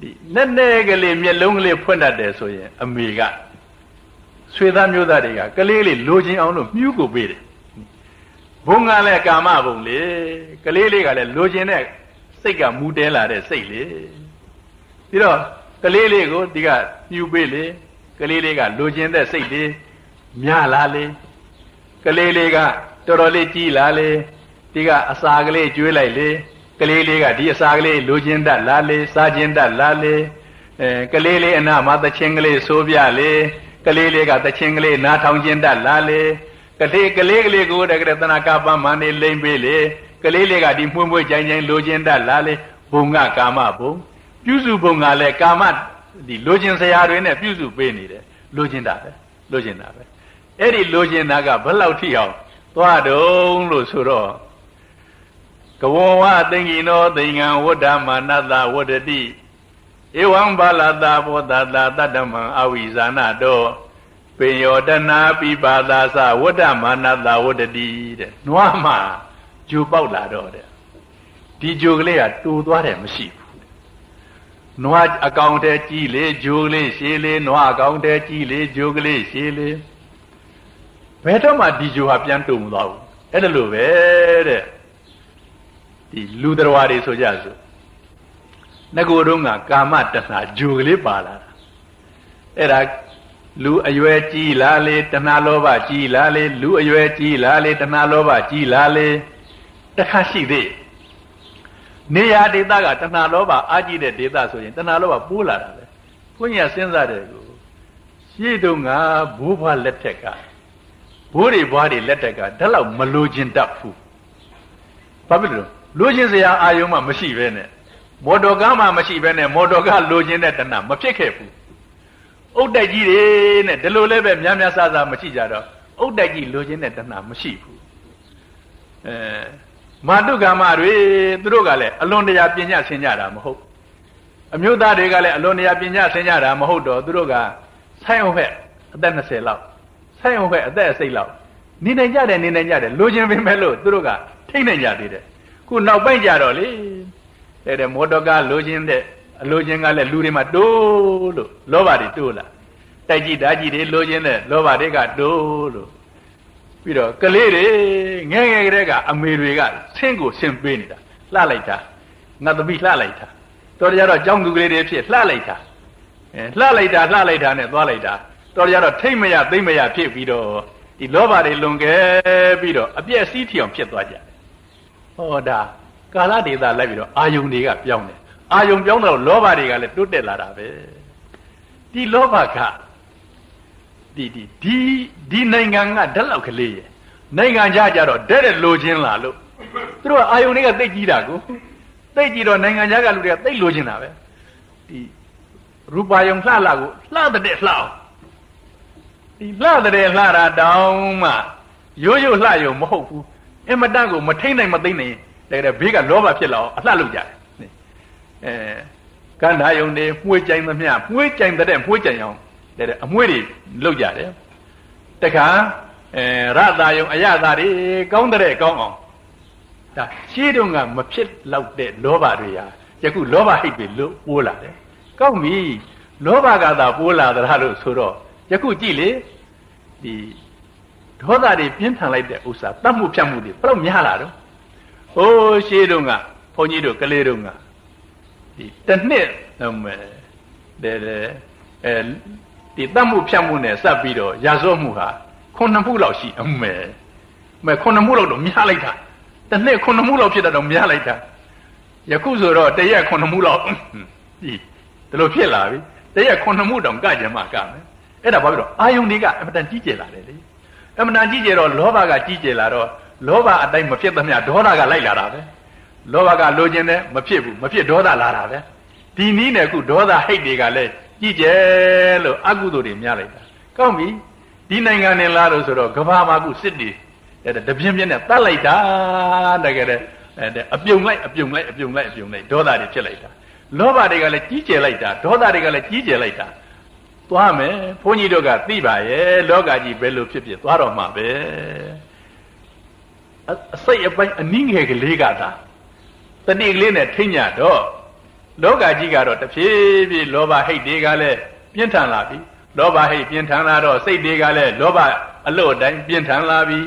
ဒီနဲ့နဲ့ကလေးမျက်လုံးကလေးဖွင့်တတ်တယ်ဆိုရင် အမေကဆွေသားမျိုးသားတွေကကလေးလေးလိုချင်အောင်လို့မြူးကိုပေးတယ်ဘုံကလည်းကာမဘုံလေကလေးလေးကလည်းလိုချင်တဲ့စိတ်ကမူတဲလာတဲ့စိတ်လေပြီးတော့ကလေးလေးကိုဒီကမြူးပေးလေကလေးလေးကလိုချင်တဲ့စိတ်လေးများလာလေကလေးလေးကတော်တော်လေးကြီးလာလေဒီကအစာကလေးကျွေးလိုက်လေ ကလေးလေးကဒီအစာကလေးလိုချင်တတ်လာလေစားချင်တတ်လာလေအဲကလေးလေးအနာမှာသချင်းကလေးဆိုးပြလေကလေးလေးကသချင်းကလေးနားထောင်ခြင်းတတ်လာလေကလေးကလေးကလေးကိုတကယ်တနာကပန်းမနေလိမ့်ပေးလေကလေးလေးကဒီမှုန့်မွေးကြိုင်ကြိုင်လိုချင်တတ်လာလေဘုံကကာမဘုံပြုစုဘုံကလည်းကာမဒီလိုချင်စရာတွေနဲ့ပြုစုပေးနေတယ်လိုချင်တာပဲလိုချင်တာပဲအဲ့ဒီလိုချင်တာကဘယ်လောက်ထိအောင်သွားတုံးလို့ဆိုတော့ ကဝဝသင်္ကိနောသင်္ကံဝဋ္ဌမာနတဝဋ္ဌတိဧဝံဘာလတာဘောဓတာတတ္တမံအဝိဇာနတောပင်ယောတနာပိပါသာသဝဋ္ဌမာနတဝဋ္ဌတိတဲ့နွားမှာဂျိုပေါက်လာတော့တဲ့ဒီဂျိုကလေးကတူသွားတယ်မရှိဘူးနွားအကောင်တဲကြီးလေဂျိုကလေးရှည်လေနွားအကောင်တဲကြီးလေဂျိုကလေးရှည်လေဘယ်တော့မှဒီဂျိုဟာပြန်တူမသွားဘူးအဲ့ဒါလိုပဲတဲ့ ဒီလူတော်တွေဆိုကြစို့ငကိုတုံးကကာမတဏှာဂျိုကလေးပါလာတာအဲ့ဒါလူအရွယ်ကြီးလာလေတဏှာလောဘကြီးလာလေလူအရွယ်ကြီးလာလေတဏှာလောဘကြီးလာလေတခါရှိသေးနေရာဒေသကတဏှာလောဘအာကြီးတဲ့ဒေသဆိုရင်တဏှာလောဘပိုးလာတာပဲဘုန်းကြီးကစဉ်းစားတယ်ကိုရှေ့တုန်းကဘိုးဘွားလက်ထက်ကဘိုးတွေဘွားတွေလက်ထက်ကဒါလောက်မလိုချင်တတ်ဘူးဘာဖြစ်လို့ လိုချင်စရာအာယုံမှမရှိပဲနဲ့မော်တော်ကားမှမရှိပဲနဲ့မော်တော်ကားလိုချင်တဲ့တဏှာမဖြစ်ခဲ့ဘူးအုတ်တက်ကြီးတွေနဲ့ဒီလိုလည်းပဲများများဆဆမရှိကြတော့အုတ်တက်ကြီးလိုချင်တဲ့တဏှာမရှိဘူးအဲမာတုကာမတွေသူတို့ကလည်းအလွန်တရာပညာဆင်ကြတာမဟုတ်အမျိုးသားတွေကလည်းအလွန်တရာပညာဆင်ကြတာမဟုတ်တော့သူတို့ကဆိုင်အောင်ဖက်အသက်20လောက်ဆိုင်အောင်ဖက်အသက်အစိတ်လောက်နေနိုင်ကြတယ်နေနိုင်ကြတယ်လိုချင်ပေမဲ့လို့သူတို့ကထိတ်နိုင်ကြသေးတယ် ခုနောက်ပိုင်းကြတော့လေတဲ့တဲ့မော်တော်ကားလိုချင်တဲ့အလိုချင်ကလည်းလူတွေမှာတိုးလို့လောဘတွေတိုးလာတိုက်ကြည့်ဓာကြီးတွေလိုချင်တဲ့လောဘတွေကတိုးလို့ပြီးတော့ကလေးတွေငယ်ငယ်ကလေးကအမေတွေကဆင်းကိုဆင်းပေးနေတာလှလိုက်တာငါသမီးလှလိုက်တာတော်ကြတော့ကြောင်းသူကလေးတွေဖြစ်လှလိုက်တာအဲလှလိုက်တာလှလိုက်တာနဲ့သွားလိုက်တာတော်ကြတော့ထိမ့်မရသိမ့်မရဖြစ်ပြီးတော့ဒီလောဘတွေလွန်ကဲပြီးတော့အပြည့်အစည်းထီအောင်ဖြစ်သွားကြတယ် ဟောဒါကာလဒေသလိုက်ပြီးတော့အာယုန်တွေကပြောင်းတယ်အာယုံပြောင်းတော့လောဘတွေကလည်းတိုးတက်လာတာပဲဒီလောဘကဒီဒီဒီဒီနိုင်ငံကဓာတ်လောက်ကလေးရဲ့နိုင်ငံခြားကြတော့တဲ့တဲ့လိုချင်လာလို့သူတို့ကအာယုံတွေကသိကြည့်တာကိုသိကြည့်တော့နိုင်ငံခြားကလူတွေကသိလိုချင်တာပဲဒီရူပါယုံလှလာကိုလှတဲ့လှအောင်ဒီလှတဲ့လှတာတောင်းမှရိုးရိုးလှယုံမဟုတ်ဘူး အင်မတန်ကိုမထိမ့်နိုင်မသိမ့်နိုင်တဲ့ဘေးကလောဘဖြစ်လာအောင်အလှလုပ်ကြတယ်အဲကန္ဓာယုံတွေမှုကြိုင်သမျှမှုကြိုင်တဲ့မှုကြိုင်အောင်တဲ့အမွှေးတွေလုပ်ကြတယ်တခါအဲရတာယုံအရသာတွေကောင်းတဲ့ကောင်းအောင်ဒါရှင်းတုန်းကမဖြစ်လောက်တဲ့လောဘတွေဟာယခုလောဘဟိတ်တွေလို့ပိုးလာတယ်ကောင်းပြီလောဘကသာပိုးလာသလားလို့ဆိုတော့ယခုကြည့်လေဒီ ဒေါသတွေပြင်းထန်လိုက်တဲ့ဥစ္စာတတ်မှုဖြတ်မှုတွေဘယ်တော့များလာတော့ဟိုးရှင်းတုန်းကဘုန်းကြီးတို့ကလေးတုန်းကဒီတစ်နှစ်မယ်တဲ့အဲဒီတတ်မှုဖြတ်မှုနဲ့စပ်ပြီးတော့ရာဇဝမှုဟာခုနှစ်မှုလောက်ရှိအမယ်မဲခုနှစ်မှုလောက်တော့များလိုက်တာတစ်နှစ်ခုနှစ်မှုလောက်ဖြစ်တာတော့များလိုက်တာယခုဆိုတော့တရက်ခုနှစ်မှုလောက်ဒီဒီလိုဖြစ်လာပြီတရက်ခုနှစ်မှုတောင်ကကြမှာကမယ်အဲ့ဒါဘာဖြစ်တော့အာယုန်တွေကအမတန်ကြီးကျယ်လာတယ်လေ အမတန်ကြီးကျယ်တော့လောဘကကြီးကျယ်လာတော့လောဘအတိုင်းမဖြစ်သမျှဒေါသကလိုက်လာတာပဲလောဘကလိုချင်တယ်မဖြစ်ဘူးမဖြစ်ဒေါသလာတာပဲဒီနည်းနဲ့အခုဒေါသဟိတ်တွေကလည်းကြည်ကျဲလို့အကုသိုလ်တွေများလိုက်တာကောင်းပြီဒီနိုင်ငံနဲ့လားလို့ဆိုတော့ကဘာမှာကုစစ်တွေတပြင်းပြင်းနဲ့တတ်လိုက်တာတကယ်တဲ့အပြုံလိုက်အပြုံလိုက်အပြုံလိုက်အပြုံလိုက်ဒေါသတွေဖြစ်လိုက်တာလောဘတွေကလည်းကြီးကျယ်လိုက်တာဒေါသတွေကလည်းကြီးကျယ်လိုက်တာ သွားမယ်ဘုန်းကြီးတို့ကသိပါရဲ့လောကကြီးဘယ်လိုဖြစ်ဖြစ်သွားတော့မှာပဲအစိတ်အပိုင်းအနည်းငယ်ကလေးကသာတတိကလေးနဲ့ထိညာတော့လောကကြီးကတော့တဖြည်းဖြည်းလောဘဟိတ်တွေကလည်းပြင်းထန်လာပြီလောဘဟိတ်ပြင်းထန်လာတော့စိတ်တွေကလည်းလောဘအလို့အတိုင်းပြင်းထန်လာပြီ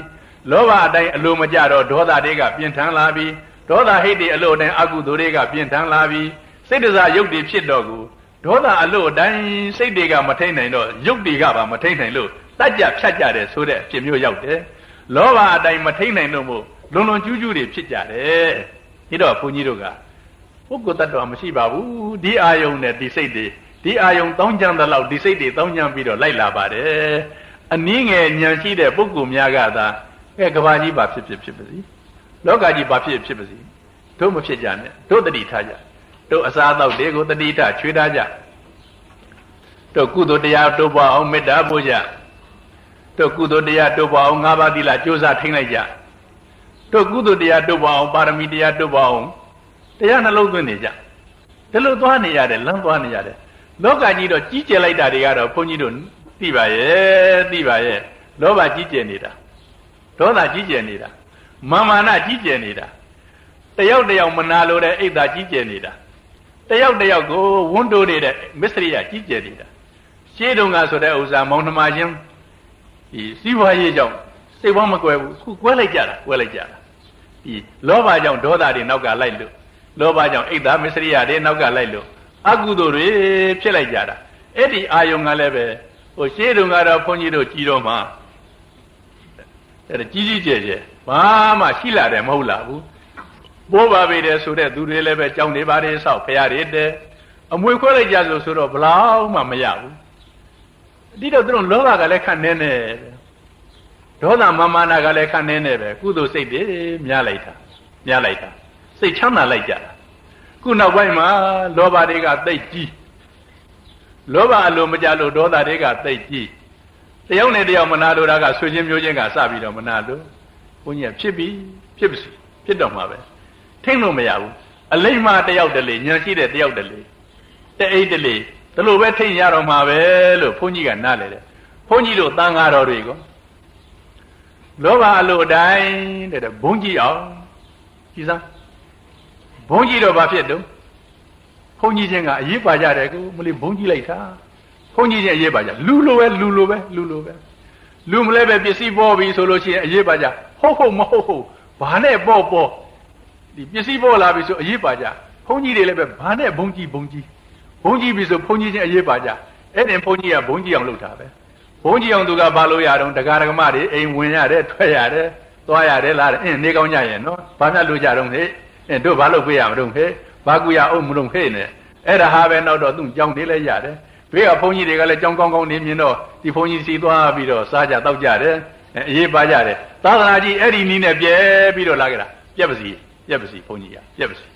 လောဘအတိုင်းအလိုမကြတော့ဒေါသတွေကပြင်းထန်လာပြီဒေါသဟိတ်တွေအလို့အတိုင်းအကုသိုလ်တွေကပြင်းထန်လာပြီစိတ်တစားရုပ်တွေဖြစ်တော့ကူ ဒေါသအလို့အတိုင်းစိတ်တွေကမထိန်နိုင်တော့ရုပ်တွေကပါမထိန်နိုင်လို့တတ်ကြဖြတ်ကြတယ်ဆိုတဲ့အဖြစ်မျိုးရောက်တယ်လောဘအတိုင်းမထိန်နိုင်လို့မို့လွန်လွန်ကျူးကျူးတွေဖြစ်ကြတယ်ဒီတော့ဘုန်းကြီးတို့ကပုဂ္ဂိုလ်တ attva မရှိပါဘူးဒီအာယုံနဲ့ဒီစိတ်တွေဒီအာယုံတောင်းကြံတဲ့လောက်ဒီစိတ်တွေတောင်းကြံပြီးတော့လိုက်လာပါတယ်အနည်းငယ်ဉာဏ်ရှိတဲ့ပုဂ္ဂိုလ်များကသာအဲကဘာကြီးဘာဖြစ်ဖြစ်ဖြစ်ပါစီလောကကြီးဘာဖြစ်ဖြစ်ပါစီတို့မဖြစ်ကြနဲ့တို့တတိထားကြ တို့အစားအသောက်တွေကိုတတိထားချွေးထားကြတို့ကုသိုလ်တရားတို့ပွားအောင်မေတ္တာပို့ကြတို့ကုသိုလ်တရားတို့ပွားအောင်ငါးပါးသီလကြိုးစားထိန်းလိုက်ကြတို့ကုသိုလ်တရားတို့ပွားအောင်ပါရမီတရားတို့ပွားအောင်တရားနှလုံးသွင်းနေကြဒီလိုသွားနေရတယ်လမ်းသွားနေရတယ်လောကကြီးတော့ကြီးကျယ်လိုက်တာတွေကတော့ဘုန်းကြီးတို့သိပါရဲ့သိပါရဲ့လောဘကြီးကျယ်နေတာဒေါသကြီးကျယ်နေတာမာမာနကြီးကျယ်နေတာတယောက်တယောက်မနာလိုတဲ့အိတ်သာကြီးကျယ်နေတာ တယောက်တယောက်ကိုဝန်းတိုးနေတဲ့မစ္စရိယကြီးကျယ်နေတာရှင်းတုန်းကဆိုတဲ့ဥစ္စာမောင်နှမချင်းဒီစီးပွားရေးကြောင့်စိတ်ဘောမကွဲဘူးခုကွဲလိုက်ကြတာကွဲလိုက်ကြတာဒီလောဘကြောင့်ဒေါသတွေနောက်ကလိုက်လို့လောဘကြောင့်အိတ်သားမစ္စရိယတွေနောက်ကလိုက်လို့အကုသိုလ်တွေဖြစ်လိုက်ကြတာအဲ့ဒီအာယုံကလည်းပဲဟိုရှေးတုန်းကတော့ဘုန်းကြီးတို့ကြည်တော်မှာအဲ့ဒါကြီးကြီးကျယ်ကျယ်ဘာမှရှိလာတယ်မဟုတ်လားဘူး ပိုးပါပေတယ်ဆိုတဲ့သူတွေလည်းပဲကြောင်းနေပါတယ်ဆောက်ဖရာတွေတဲ့အမွေခွဲလိုက်ကြဆိုဆိုတော့ဘလောက်မှမရဘူးဒီတော့သူတို့လောဘကလည်းခန့်နေနေဒေါသမမာနာကလည်းခန့်နေနေပဲကုသိုလ်စိတ်တွေများလိုက်တာများလိုက်တာစိတ်ချမ်းသာလိုက်ကြတာခုနောက်ပိုင်းမှာလောဘတွေကသိပ်ကြီးလောဘအလိုမကြလို့ဒေါသတွေကသိပ်ကြီးတယောက်နဲ့တယောက်မနာလိုတာကဆွေချင်းမျိုးချင်းကစပြီးတော့မနာလို့ဘုန်းကြီးကဖြစ်ပြီဖြစ်ပြီဖြစ်တော့မှာပဲ ထိမ့်လို့မရဘူးအလိမ့်မှတယောက်တလေညံရှိတဲ့တယောက်တလေတအိတ်တလေဒီလိုပဲထိမ့်ရတော့မှာပဲလို့ဘုန်းကြီးကနားလေတယ်ဘုန်းကြီးတို့တန်ဃာတော်တွေကိုလောဘအလိုအတိုင်းတဲ့ဘုန်းကြီးအောင်ကြည်စားဘုန်းကြီးတော့ဘာဖြစ်တုံးဘုန်းကြီးချင်းကအရေးပါကြတယ်ကိုမလေးဘုန်းကြီးလိုက်တာဘုန်းကြီးချင်းအရေးပါကြလူလိုပဲလူလိုပဲလူလိုပဲလူမလဲပဲပစ္စည်းပေါ်ပြီဆိုလို့ရှိရင်အရေးပါကြဟုတ်ဟုတ်မဟုတ်ဟုတ်ဘာနဲ့ပေါ်ပေါ် ဒီပစ္စည်းပေါ်လာပြီဆိုအရေးပါကြဘုန်းကြီးတွေလည်းပဲဘာနဲ့ဘုန်းကြီးဘုန်းကြီးဘုန်းကြီးပြီဆိုဘုန်းကြီးချင်းအရေးပါကြအဲ့ဒီဘုန်းကြီးကဘုန်းကြီးအောင်လုပ်တာပဲဘုန်းကြီးအောင်သူကဘာလို့ရတော့တရားဓမ္မတွေအိမ်ဝင်ရတယ်ထွက်ရတယ်သွားရတယ်လားအင်းနေကောင်းကြရဲ့နော်ဘာမှလို့ကြတော့ဟဲ့အင်းတို့ဘာလို့ပြေးရမလို့ဟဲ့ဘာကူရအောင်မလို့ဟဲ့နဲ့အဲ့ဒါဟာပဲနောက်တော့သူ့ကြောင်းနေလဲရတယ်ဘေးကဘုန်းကြီးတွေကလည်းကြောင်းကောင်းကောင်းနေမြင်တော့ဒီဘုန်းကြီးစီသွားပြီးတော့စားကြတောက်ကြတယ်အေးပါကြတယ်သာသနာကြီးအဲ့ဒီနည်းနဲ့ပြဲပြီးတော့လာကြတာပြက်ပါစီ ပြက်ပါစီဘုန်းကြီးကပြက်ပါစီ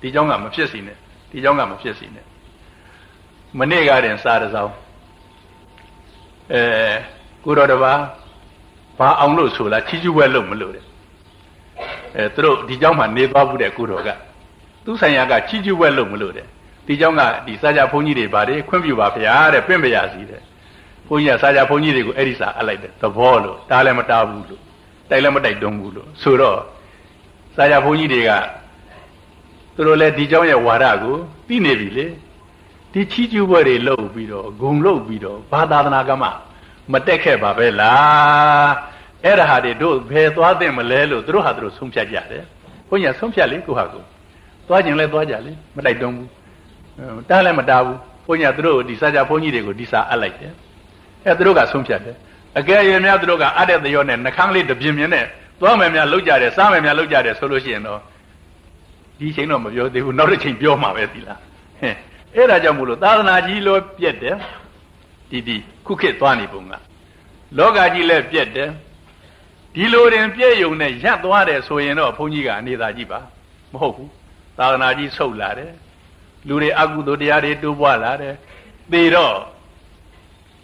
ဒီเจ้าကမဖြစ်စီနဲ့ဒီเจ้าကမဖြစ်စီနဲ့မနေ့ကတင်စားတစောင်းအဲကိုတော်တပါဘာအောင်လို့ဆိုလားချီးကျူးပွဲလုပ်မလို့တဲ့အဲသူတို့ဒီเจ้าမှာနေသွားဘူးတဲ့ကိုတော်ကသူဆိုင်ရာကချီးကျူးပွဲလုပ်မလို့တဲ့ဒီเจ้าကဒီစာကြဘုန်းကြီးတွေဗါတယ်ခွင့်ပြုပါဗျာတဲ့ပြင့်ပရစီတဲ့ဘုန်းကြီးကစာကြဘုန်းကြီးတွေကိုအဲ့ဒီစာအပ်လိုက်တယ်သဘောလို့တားလည်းမတားဘူးလို့တိုက်လည်းမတိုက်တွန်းဘူးလို့ဆိုတော့ စာကြဘုန်းကြီးတွေကသူတို့လည်းဒီเจ้าရဲ့ဝါဒကိုသိနေပြီလေဒီချီးကျူးပွဲတွေလုပ်ပြီးတော့ဂုံလုပ်ပြီးတော့ဘာသာသနာကမှမတက်ခဲ့ပါပဲလားအဲ့ဒါဟာတွေတို့ဘယ်သွားသင့်မလဲလို့သူတို့ဟာသူတို့ဆုံးဖြတ်ကြတယ်ဘုန်းကြီးဆုံးဖြတ်လေကိုဟာကိုသွားခြင်းလဲသွားကြလေမတိုက်တွန်းဘူးတားလည်းမတားဘူးဘုန်းကြီးကသူတို့ဒီစာကြဘုန်းကြီးတွေကိုဒီစာအပ်လိုက်တယ်အဲသူတို့ကဆုံးဖြတ်တယ်အကယ်၍များသူတို့ကအပ်တဲ့သရောနဲ့နှခမ်းလေးတပြင်းပြင်းနဲ့ သွားမယ်များလောက်ကြတယ်စားမယ်များလောက်ကြတယ်ဆိုလို့ရှိရင်တော့ဒီချိန်တော့မပြောသေးဘူးနောက်တစ်ချိန်ပြောမှာပဲသီလားဟဲ့အဲ့ဒါကြောင့်မို့လို့သာသနာကြီးလို့ပြက်တယ်ဒီဒီခုခေတ်သွားနေပုံကလောကကြီးလည်းပြက်တယ်ဒီလိုတင်ပြည့်ယုံနဲ့ရပ်သွားတယ်ဆိုရင်တော့ဘုန်းကြီးကအနေသာကြည့်ပါမဟုတ်ဘူးသာသနာကြီးဆုတ်လာတယ်လူတွေအကုသိုလ်တရားတွေတိုးပွားလာတယ်သေတော့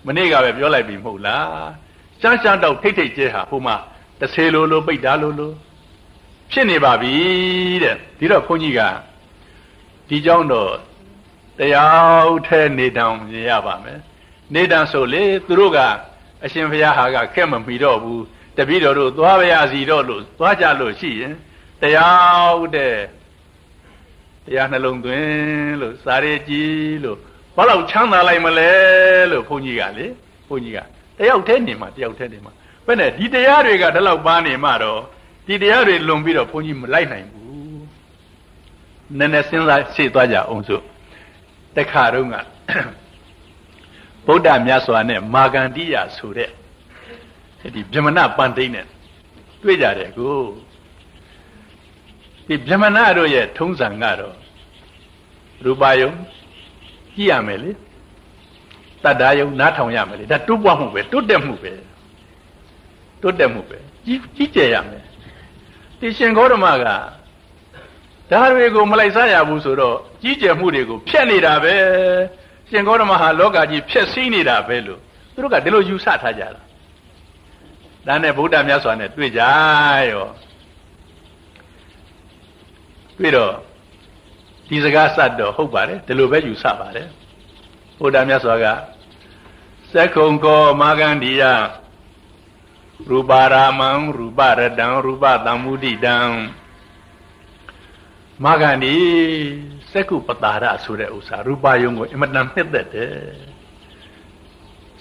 မနေ့ကပဲပြောလိုက်ပြီမဟုတ်လားရှမ်းရှမ်းတော့ထိတ်ထိတ်ကျဲဟာဟိုမှာ တစ်ဆေလိုလိုပိတ်တာလိုလိုဖြစ်နေပါပြီတဲ့ဒီတော့ခွန်ကြီးကဒီเจ้าတော့တရားထဲနေတောင်မြင်ရပါမယ်နေတံဆိုလေသူတို့ကအရှင်ဘုရားဟာကခက်မမီတော့ဘူးတပည့်တော်တို့သွားပါရစီတော့လို့သွားကြလို့ရှိရင်တရားတဲ့တရားနှလုံးသွင်းလို့စာရကြည်လို့ဘာလို့ချမ်းသာလိုက်မလဲလို့ဘုန်းကြီးကလေဘုန်းကြီးကတယောက်တည်းနေမှာတယောက်တည်းနေမှာ ဘယ်နဲ့ဒီတရားတွေကဒီလောက်ပါနေမှတော့ဒီတရားတွေလွန်ပြီးတော့ဘုန်းကြီးမလိုက်နိုင်ဘူးနည်းနည်းစဉ်းစားရှေ့သွားကြအောင်စို့တခါတော့ကဗုဒ္ဓမြတ်စွာနဲ့မာဂန္တိယဆိုတဲ့ဒီဗြဟ္မဏပန္တိတ်နဲ့တွေ့ကြတယ်ကိုဒီဗြဟ္မဏတို့ရဲ့ထုံးစံကတော့ရူပယုံကြည့်ရမယ်လေတတ္တာယုံနားထောင်ရမယ်လေဒါတိုးပွားမှုပဲတိုးတက်မှုပဲ တိုးတက်မှုပဲကြီးကြီးကျယ်ရမယ်ဒီရှင်ဂေါတမကဒါတွေကိုမလိုက်စားရဘူးဆိုတော့ကြီးကျယ်မှုတွေကိုဖျက်နေတာပဲရှင်ဂေါတမဟာလောကကြီးဖျက်ဆီးနေတာပဲလို့သူတို့ကဒီလိုယူဆထားကြတာဒါနဲ့ဗုဒ္ဓမြတ်စွာနဲ့တွေ့ကြရောတွေ့တော့ဒီစကားစတ်တော့ဟုတ်ပါတယ်ဒီလိုပဲယူဆပါတယ်ဘုရားမြတ်စွာကသက္ကုံကောမာဂန္ဒီယ ရူပါရာမံရူပရတံရူပတံမုဒိတံမာဂန္ဒီသက္ကုပတာရဆိုတဲ့ဥစ္စာရူပယုံကိုအမတန်နှစ်သက်တယ်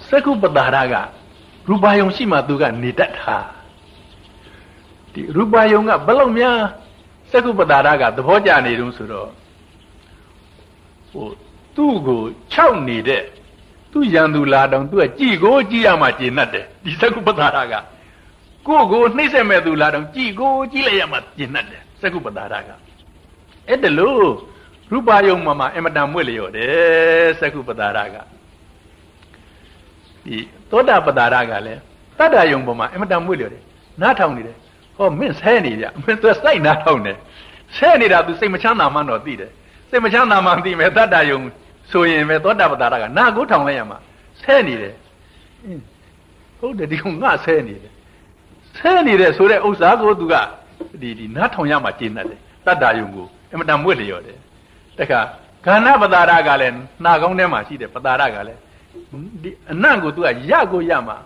သက္ကုပတာရကရူပယုံရှိမှသူကနေတတ်တာဒီရူပယုံကဘယ်လောက်များသက္ကုပတာရကသဘောကျနေတုံးဆိုတော့ဟိုသူ့ကိုခြောက်နေတဲ့ သူရန်သူလာတော့သူကကြည်ကိုကြည်ရမှကျင်တတ်တယ်ဒီသကုပ္ပတာရကကိုကိုနှိမ့်ဆက်မဲ့သူလာတော့ကြည်ကိုကြည်လိုက်ရမှကျင်တတ်တယ်သကုပ္ပတာရကအဲ့ဒါလို့ရူပယုံမှာမှာအမတန်မွေ့လျော့တယ်သကုပ္ပတာရကဒီသောတာပတာရကလည်းတတ္တယုံပေါ်မှာအမတန်မွေ့လျော့တယ်နားထောင်နေတယ်ဟောမင်းဆဲနေကြမင်းသူစိုက်နားထောင်တယ်ဆဲနေတာသူစိတ်မချမ်းသာမှတော့သိတယ်စိတ်မချမ်းသာမှသိမယ်တတ္တယုံ ဆိုရင်ပဲသောတာပတာရကနာကိုထောင်လိုက်ရမှာဆဲနေတယ်ဟုတ်တယ်ဒီကငါဆဲနေတယ်ဆဲနေတဲ့ဆိုတဲ့ဥစ္စာကိုသူကဒီဒီနားထောင်ရမှာကျင်းတတ်တယ်တတ္တယုံကိုအမတန်မွေ့လျော်တယ်တခါခန္ဓာပတာရကလည်းနှာကောင်းထဲမှာရှိတယ်ပတာရကလည်းဒီအနံ့ကိုသူကရကိုရမှာ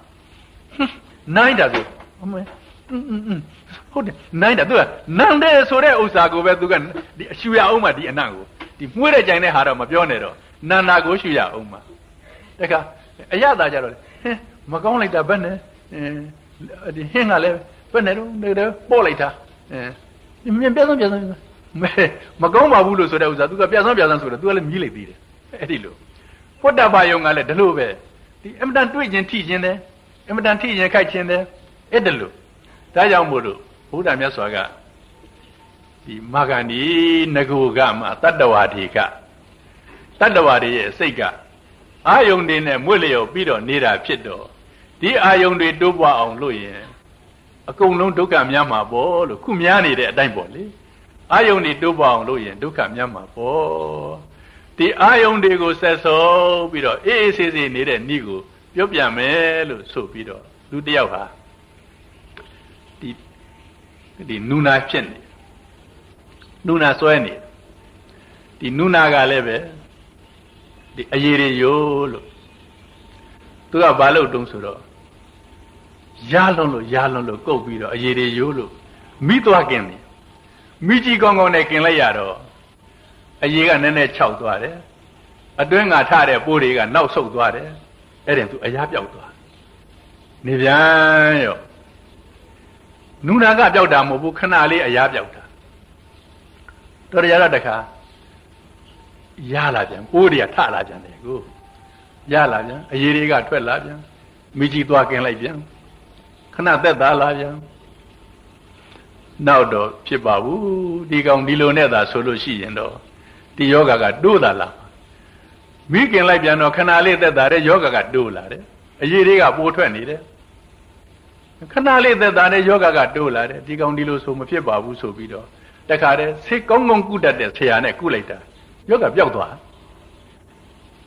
နိုင်တာဆိုအမေဟုတ်တယ်နိုင်တာသူကနန်းတယ်ဆိုတဲ့ဥစ္စာကိုပဲသူကဒီအရှူရအောင်မှဒီအနံ့ကိုဒီမှုတဲ့ကြိုင်တဲ့ဟာတော့မပြောနဲ့တော့ နန္နာကိုရှူရအောင်မှတခါအရသာကြတော့ဟင်းမကောင်းလိုက်တာဘယ်နဲ့ဒီဟင်းကလည်းဘယ်နဲ့တော့နေတော့ပို့လိုက်တာအဲမြင်ပြဆုံးပြဆုံးမဲမကောင်းပါဘူးလို့ဆိုတဲ့ဥစ္စာ तू ကပြဆုံးပြဆုံးဆိုတော့ तू ကလည်းမြည်လိုက်သေးတယ်အဲ့ဒီလိုဖွတ်တပါယုံကလည်းဒီလိုပဲဒီအမတန်တွေ့ခြင်းထိခြင်းတယ်အမတန်ထိခြင်းခိုက်ခြင်းတယ်အဲ့ဒါလို့ဒါကြောင့်မို့လို့ဘုရားမြတ်စွာကဒီမဂန္ဒီငကိုကမှာတတ္တဝါဒီက တတ္တဝါတွေရဲ့စိတ်ကအာယုန်တွေနဲ့မွေ့လျော်ပြီးတော့နေတာဖြစ်တော့ဒီအာယုန်တွေတိုးပွားအောင်လို့ရင်အကုန်လုံးဒုက္ခများမှာပေါ့လို့ခုများနေတဲ့အတိုင်းပေါ့လေအာယုန်တွေတိုးပွားအောင်လို့ရင်ဒုက္ခများမှာပေါ့ဒီအာယုန်တွေကိုဆက်စုံပြီးတော့အေးအေးဆေးဆေးနေတဲ့ဤကိုပြောပြမယ်လို့ဆိုပြီးတော့လူတယောက်ဟာဒီဒီနူနာဖြစ်နေနူနာစွဲနေဒီနူနာကလည်းပဲ ဒီအရေးတွေယိုးလို့သူကဘာလို့တုံးဆိုတော့ရလွန်လို့ရလွန်လို့ကုတ်ပြီးတော့အရေးတွေယိုးလို့မိသွားกินတယ်မိကြီးကောင်းကောင်းနဲ့กินလိုက်ရတော့အရေးကနည်းနည်းခြောက်သွားတယ်အတွင်းကထတဲ့ပိုးတွေကနောက်ဆုတ်သွားတယ်အဲ့ဒါသူအရာပြောက်သွားနေပြန်ရောနုနာကပြောက်တာမဟုတ်ဘူးခဏလေးအရာပြောက်တာတော်ရရတခါ ရလာပြန်ပိုးတွေကထလာပြန်တယ်ကိုရလာပြန်အရေးတွေကထွက်လာပြန်မိကြီးသွားกินလိုက်ပြန်ခဏသက်သာလာပြန်နောက်တော့ဖြစ်ပါဘူးဒီကောင်ဒီလိုနဲ့သာဆိုလို့ရှိရင်တော့ဒီယောဂကတိုးတာလားမိခင်လိုက်ပြန်တော့ခဏလေးသက်သာတဲ့ယောဂကတိုးလာတယ်အရေးတွေကပိုးထွက်နေတယ်ခဏလေးသက်သာတဲ့ယောဂကတိုးလာတယ်ဒီကောင်ဒီလိုဆိုမဖြစ်ပါဘူးဆိုပြီးတော့တခါတည်းစိတ်ကောင်းကောင်းကုတတ်တဲ့ဆရာနဲ့ကုလိုက်တာ ယောဂပျောက်သွား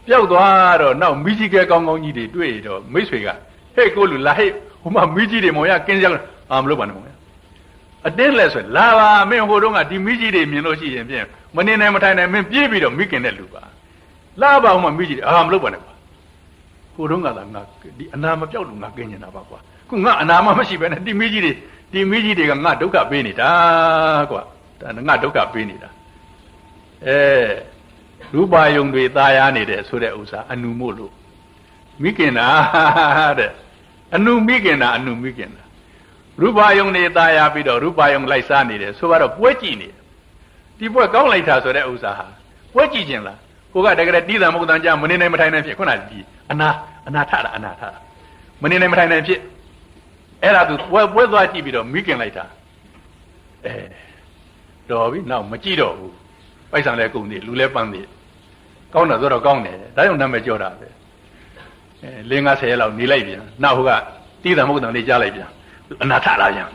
ပျောက်သွားတော့နောက်မိကြီးကဲကောင်းကောင်းကြီးတွေတွေ့တော့မိတ်ဆွေကဟဲ့ကိုလူလာဟဲ့ဟိုမှာမိကြီးတွေမောင်ရကင်းကြအာမလို့ပါနဲ့မောင်ရအတင်းလဲဆိုလာပါမင်းဟိုတုန်းကဒီမိကြီးတွေမြင်လို့ရှိရင်ဖြင့်မနေနိုင်မထိုင်နိုင်မင်းပြေးပြီးတော့မိခင်တဲ့လူပါလာပါအောင်မမိကြီးတွေအာမလို့ပါနဲ့ကွာဟိုတုန်းကသာငါဒီအနာမပြောက်လို့ငါကင်းနေတာပါကွာခုငါအနာမမရှိပဲနဲ့ဒီမိကြီးတွေဒီမိကြီးတွေကငါဒုက္ခပေးနေတာကွာဒါငါဒုက္ခပေးနေတာ အဲရူပါယုံတွေตายာနေတယ်ဆိုတဲ့ဥစ္စာအနုမို့လို့မိခင်တာတဲ့အနုမိခင်တာအနုမိခင်တာရူပါယုံတွေตายာပြီးတော့ရူပါယုံလိုက်စားနေတယ်ဆိုတော့ပွဲကြည့်နေတယ်ဒီပွဲကောင်းလိုက်တာဆိုတဲ့ဥစ္စာဟာပွဲကြည့်ခြင်းလားကိုကတကယ်တီးတယ်မဟုတ်တန်ကြမနေနိုင်မထိုင်နိုင်ဖြစ်ခုနကဒီအနာအနာထတာအနာထတာမနေနိုင်မထိုင်နိုင်ဖြစ်အဲ့ဒါသူပွဲပွဲသွားကြည့်ပြီးတော့မိခင်လိုက်တာအဲတော်ပြီနောက်မကြည့်တော့ဘူး ပိုက်ဆံလဲကုန်သေးလူလဲပန်းသေးကောင်းတာဆိုတော့ကောင်းတယ်ဒါကြောင့်နာမည်ကြောတာပဲအဲ၄50ရက်လောက်နေလိုက်ပြန်နောက်ဟိုကတီးတယ်မဟုတ်တန်လေးကြားလိုက်ပြန်အနာထလာပြန်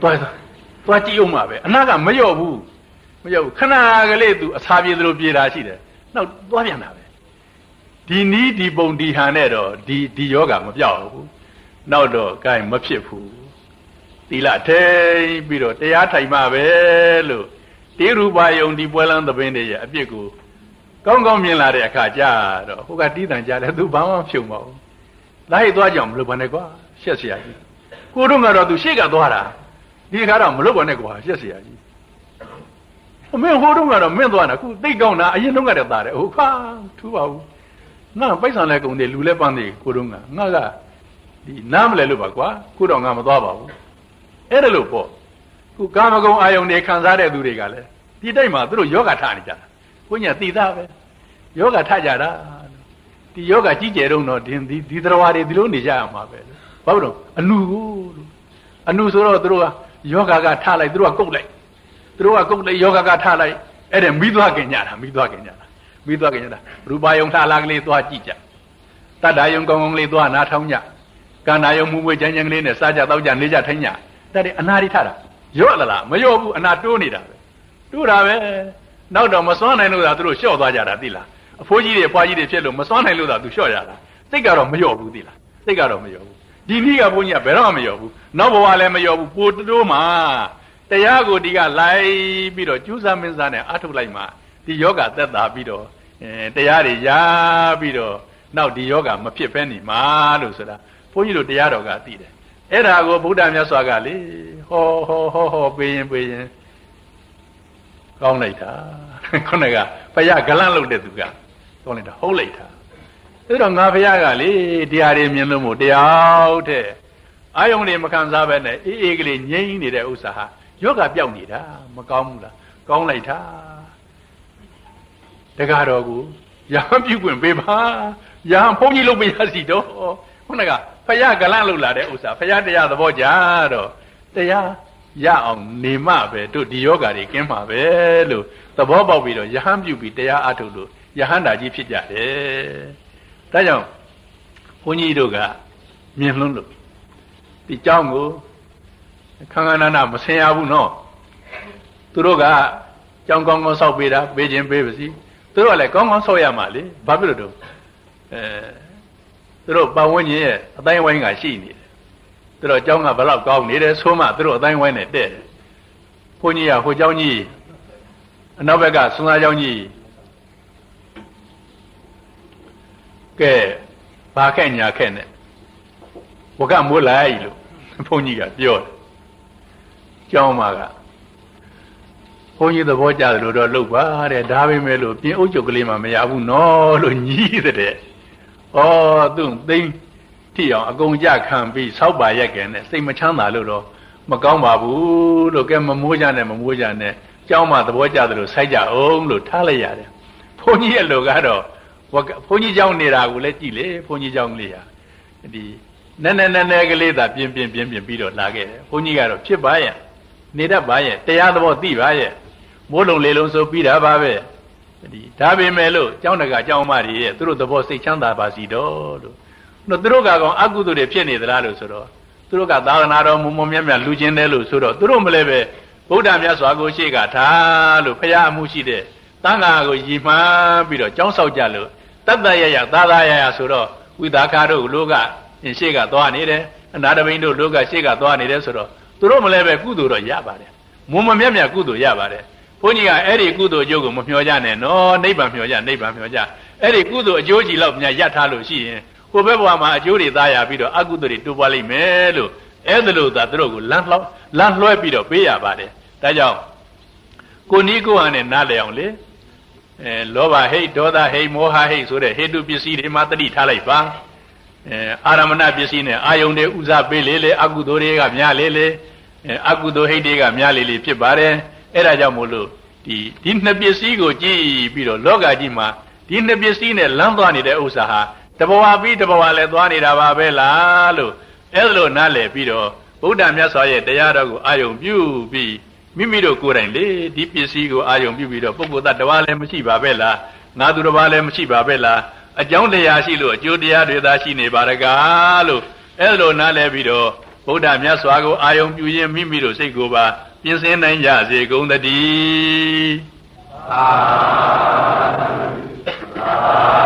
သွားသွားကြည့်အောင်ပါပဲအနာကမလျော့ဘူးမလျော့ဘူးခဏကလေးသူအစာပြေသလိုပြေတာရှိတယ်နောက်သွားပြန်တာပဲဒီနီးဒီပုံဒီဟန်နဲ့တော့ဒီဒီယောဂမပြောက်ဘူးနောက်တော့ကဲမဖြစ်ဘူးသီလထိန်ပြီးတော့တရားထိုင်မှပဲလို့ တေရူပါယုံဒီပွဲလန်းသဘင်းတွေရဲ့အပြစ်ကိုကောင်းကောင်းမြင်လာတဲ့အခါကျတော့ဟိုကတီးတန်ကြတယ်သူဘာမှမဖြုံပါဘူးလိုက်သွားကြအောင်မလုပ်ပါနဲ့ကွာရှက်เสียကြီးကိုတို့ကတော့သူရှေ့ကသွားတာဒီခါတော့မလုပ်ပါနဲ့ကွာရှက်เสียကြီးအမေဟိုတုန်းကတော့မင်းသွားတာခုသိကောင်းတာအရင်တုန်းကတည်းကတာတယ်ဟိုခါထူပါဘူးငါပိုက်ဆံလဲကုန်တယ်လူလဲပန်းတယ်ကိုတုန်းကငါကဒီနားမလဲလို့ပါကွာခုတော့ငါမသွားပါဘူးအဲ့ဒါလို့ပေါ့ ခုကာမဂုဏ်အာယုန်တွေခံစားတဲ့သူတွေကလည်းဒီတိုက်မှာသူတို့ယောဂထနေကြတာကိုညာသိသားပဲယောဂထကြတာဒီဒီယောဂကြီးကျယ်တော့တော့ဒီဒီတရားတွေဒီလိုနေကြရမှာပဲဘာလို့အနုကိုအနုဆိုတော့သူတို့ကယောဂကထားလိုက်သူတို့ကကုတ်လိုက်သူတို့ကကုတ်လိုက်ယောဂကထားလိုက်အဲ့ဒါမိသွားခင်ညတာမိသွားခင်ညတာမိသွားခင်ညတာရူပါယုံလှလာကလေးသွားကြည့်ကြတတ္တယုံကောင်းကောင်းလေးသွားနာထောင်းညကန္နာယုံမူမွေချမ်းချမ်းကလေးနဲ့စားကြတော့ကြနေကြထိုင်းညတဲ့ဒီအနာရိထတာ ရော့လာလားမရော့ဘူးအနာတိုးနေတာပဲတိုးတာပဲနောက်တော့မစွမ်းနိုင်လို့သာသူတို့လျှော့သွားကြတာသိလားအဖိုးကြီးတွေအဖွားကြီးတွေဖြစ်လို့မစွမ်းနိုင်လို့သာသူလျှော့ရတာစိတ်ကတော့မလျော့ဘူးသိလားစိတ်ကတော့မလျော့ဘူးဒီနည်းကဘုန်းကြီးကဘယ်တော့မှမလျော့ဘူးနောက်ဘဝလည်းမလျော့ဘူးပိုတိုးမှတရားကိုဒီကလိုက်ပြီးတော့ကျူးစာမင်းစားနဲ့အထုတ်လိုက်မှဒီယောဂသက်သာပြီးတော့အဲတရားတွေရပြီးတော့နောက်ဒီယောဂမဖြစ်ဖဲနေမှာလို့ဆိုတာဘုန်းကြီးတို့တရားတော်ကသိတယ် အဲ့ဒါကိုဗုဒ္ဓမြတ်စွာကလေဟောဟောဟောဟောပေးရင်ပေးရင်ကောင်းလိုက်တာခုနကဘုရားဂလန့်လုပ်တဲ့သူကကောင်းလိုက်တာဟုတ်လိုက်တာအဲ့တော့ငါဘုရားကလေတရားတွေမြင်လို့မို့တရားတဲ့အာယုန်တွေမခံစားပဲနဲ့အေးအေးကလေးငြိမ့်နေတဲ့ဥစ္စာဟာယောဂပြောက်နေတာမကောင်းဘူးလားကောင်းလိုက်တာတကားတော်ကိုရဟန်းပြုခွင့်ပေးပါရဟန်းဘုန်းကြီးလုပ်ပေးရစီတော့ခုနက ဖယားကလန့်လုပ်လာတဲ့ဥစ္စာဖယားတရားသဘောကြတော့တရားရအောင်နေမှပဲတို့ဒီယောဂါတွေကင်းမှာပဲလို့သဘောပေါက်ပြီးတော့ယဟန်ပြုပြီးတရားအထုတ်လို့ယဟန်တာကြီးဖြစ်ကြတယ်ဒါကြောင့်ဘုန်းကြီးတို့ကမြင်လွန်းလို့ဒီเจ้าကိုခန္ဓာနာနာမဆင်ရဘူးနော်သူတို့ကကြောင်းကောင်းကောင်းဆောက်ပေးတာပေးခြင်းပေးပါစီသူတို့ကလည်းကောင်းကောင်းဆောက်ရမှာလေဘာဖြစ်လို့တော့အဲ သူတို့ပတ်ဝန်းကျင်ရဲ့အတိုင်းဝိုင်းကရှိနေတယ်သူတို့အเจ้าကဘလောက်ကောင်းနေတယ်ဆိုမှသူတို့အတိုင်းဝိုင်းနဲ့တဲ့တယ်ဘုန်းကြီးကဟိုเจ้าကြီးအနောက်ဘက်ကဆွမ်းသားเจ้าကြီးကဲဘာခက်ညာခက်နဲ့ဝကမိုးလိုက်လို့ဘုန်းကြီးကပြောတယ်ကျောင်းမှာကဘုန်းကြီးသဘောကျတယ်လို့တော့လုပ်ပါတဲ့ဒါပေမဲ့လို့ပြင်အုပ်ချုပ်ကလေးမှမရဘူးနော်လို့ညီးတဲ့ ဩသူ့သိန်းထိအောင်အကုန်ကြခံပြီးဆောက်ပါရက်ကဲနဲ့စိတ်မချမ်းသာလို့တော့မကောင်းပါဘူးလို့ကဲမမိုးကြနဲ့မမိုးကြနဲ့ကျောင်းမှာသဘောကျတယ်လို့ဆိုက်ကြအောင်လို့ထားလိုက်ရတယ်ဘုန်းကြီးရဲ့လူကတော့ဘုန်းကြီးကျောင်းနေတာကိုလည်းကြည့်လေဘုန်းကြီးကျောင်းလေးဟာဒီနဲနဲနဲနဲကလေးသာပြင်းပြင်းပြင်းပြင်းပြီးတော့လာခဲ့တယ်ဘုန်းကြီးကတော့ဖြစ်ပါရဲ့နေတတ်ပါရဲ့တရားသဘောသိပါရဲ့မိုးလုံးလေလုံးဆိုပြီးတာပါပဲ ဒီဒါပေမဲ့လို့ကျောင်းတကာကျောင်းမတွေရဲ့သူတို့သဘောစိတ်ချမ်းသာပါစီတော့လို့တို့သူတို့ကကောင်အကုသိုလ်တွေဖြစ်နေသလားလို့ဆိုတော့သူတို့ကသာသနာတော်မုံမုံမြတ်မြတ်လူချင်းတယ်လို့ဆိုတော့သူတို့မလဲပဲဗုဒ္ဓမြတ်စွာကိုရှေ့ကထားလို့ဖရာအမှုရှိတဲ့တန်ခါကိုရည်မှန်းပြီးတော့ကျောင်းဆောက်ကြလို့တတ်တရရသာသာရရဆိုတော့ဝိသကာတို့လူကရှေ့ကသွားနေတယ်အနာတပိန်တို့လူကရှေ့ကသွားနေတယ်ဆိုတော့သူတို့မလဲပဲကုသိုလ်တော့ရပါတယ်မုံမမြတ်မြတ်ကုသိုလ်ရပါတယ် ဘုန်းကြီးကအဲ့ဒီကုသိုလ်အကျိုးကိုမမျှော်ကြနဲ့နော်နိဗ္ဗာန်မျှော်ကြနိဗ္ဗာန်မျှော်ကြအဲ့ဒီကုသိုလ်အကျိုးကြီးလောက်များရထားလို့ရှိရင်ဟိုဘက်ဘဝမှာအကျိုးတွေသားရပြီးတော့အကုသိုလ်တွေတိုးပွားလိမ့်မယ်လို့အဲ့ဒါလို့သာသူတို့ကိုလမ်းလှောက်လမ်းလွှဲပြီးတော့ပေးရပါတယ်ဒါကြောင့်ကိုနီးကိုဟန်နဲ့နားလည်အောင်လေအဲလောဘဟိတ်ဒေါသဟိတ်မောဟဟိတ်ဆိုတဲ့ဟေတုပစ္စည်းတွေမှာတတိထားလိုက်ပါအဲအာရမဏပစ္စည်းနဲ့အာယုန်တွေဥစားပေးလေလေအကုသိုလ်တွေကများလေလေအဲအကုသိုလ်ဟိတ်တွေကများလေလေဖြစ်ပါတယ် အဲ့ဒါကြောင့်မို့လို့ဒီဒီနှစ်ပစ္စည်းကိုကြည့်ပြီးတော့လောကကြီးမှာဒီနှစ်ပစ္စည်းနဲ့လမ်းသွားနေတဲ့ဥစ္စာဟာတဘဝပြီးတဘဝလည်းသွားနေတာပါပဲလားလို့အဲ့လိုနားလည်ပြီးတော့ဗုဒ္ဓမြတ်စွာရဲ့တရားတော်ကိုအာယုံပြုပြီးမိမိတို့ကိုယ်တိုင်လေဒီပစ္စည်းကိုအာယုံပြုပြီးတော့ပုဂ္ဂိုလ်သတ္တဝါလည်းမရှိပါပဲလားငါသူတစ်ပါးလည်းမရှိပါပဲလားအကြောင်းတရားရှိလို့အကျိုးတရားတွေသာရှိနေပါရကားလို့အဲ့လိုနားလည်ပြီးတော့ဗုဒ္ဓမြတ်စွာကိုအာယုံပြုရင်မိမိတို့စိတ်ကိုပါ ပြင်ဆင်နိုင်ကြစေကုန်သတည်းသာသာသာ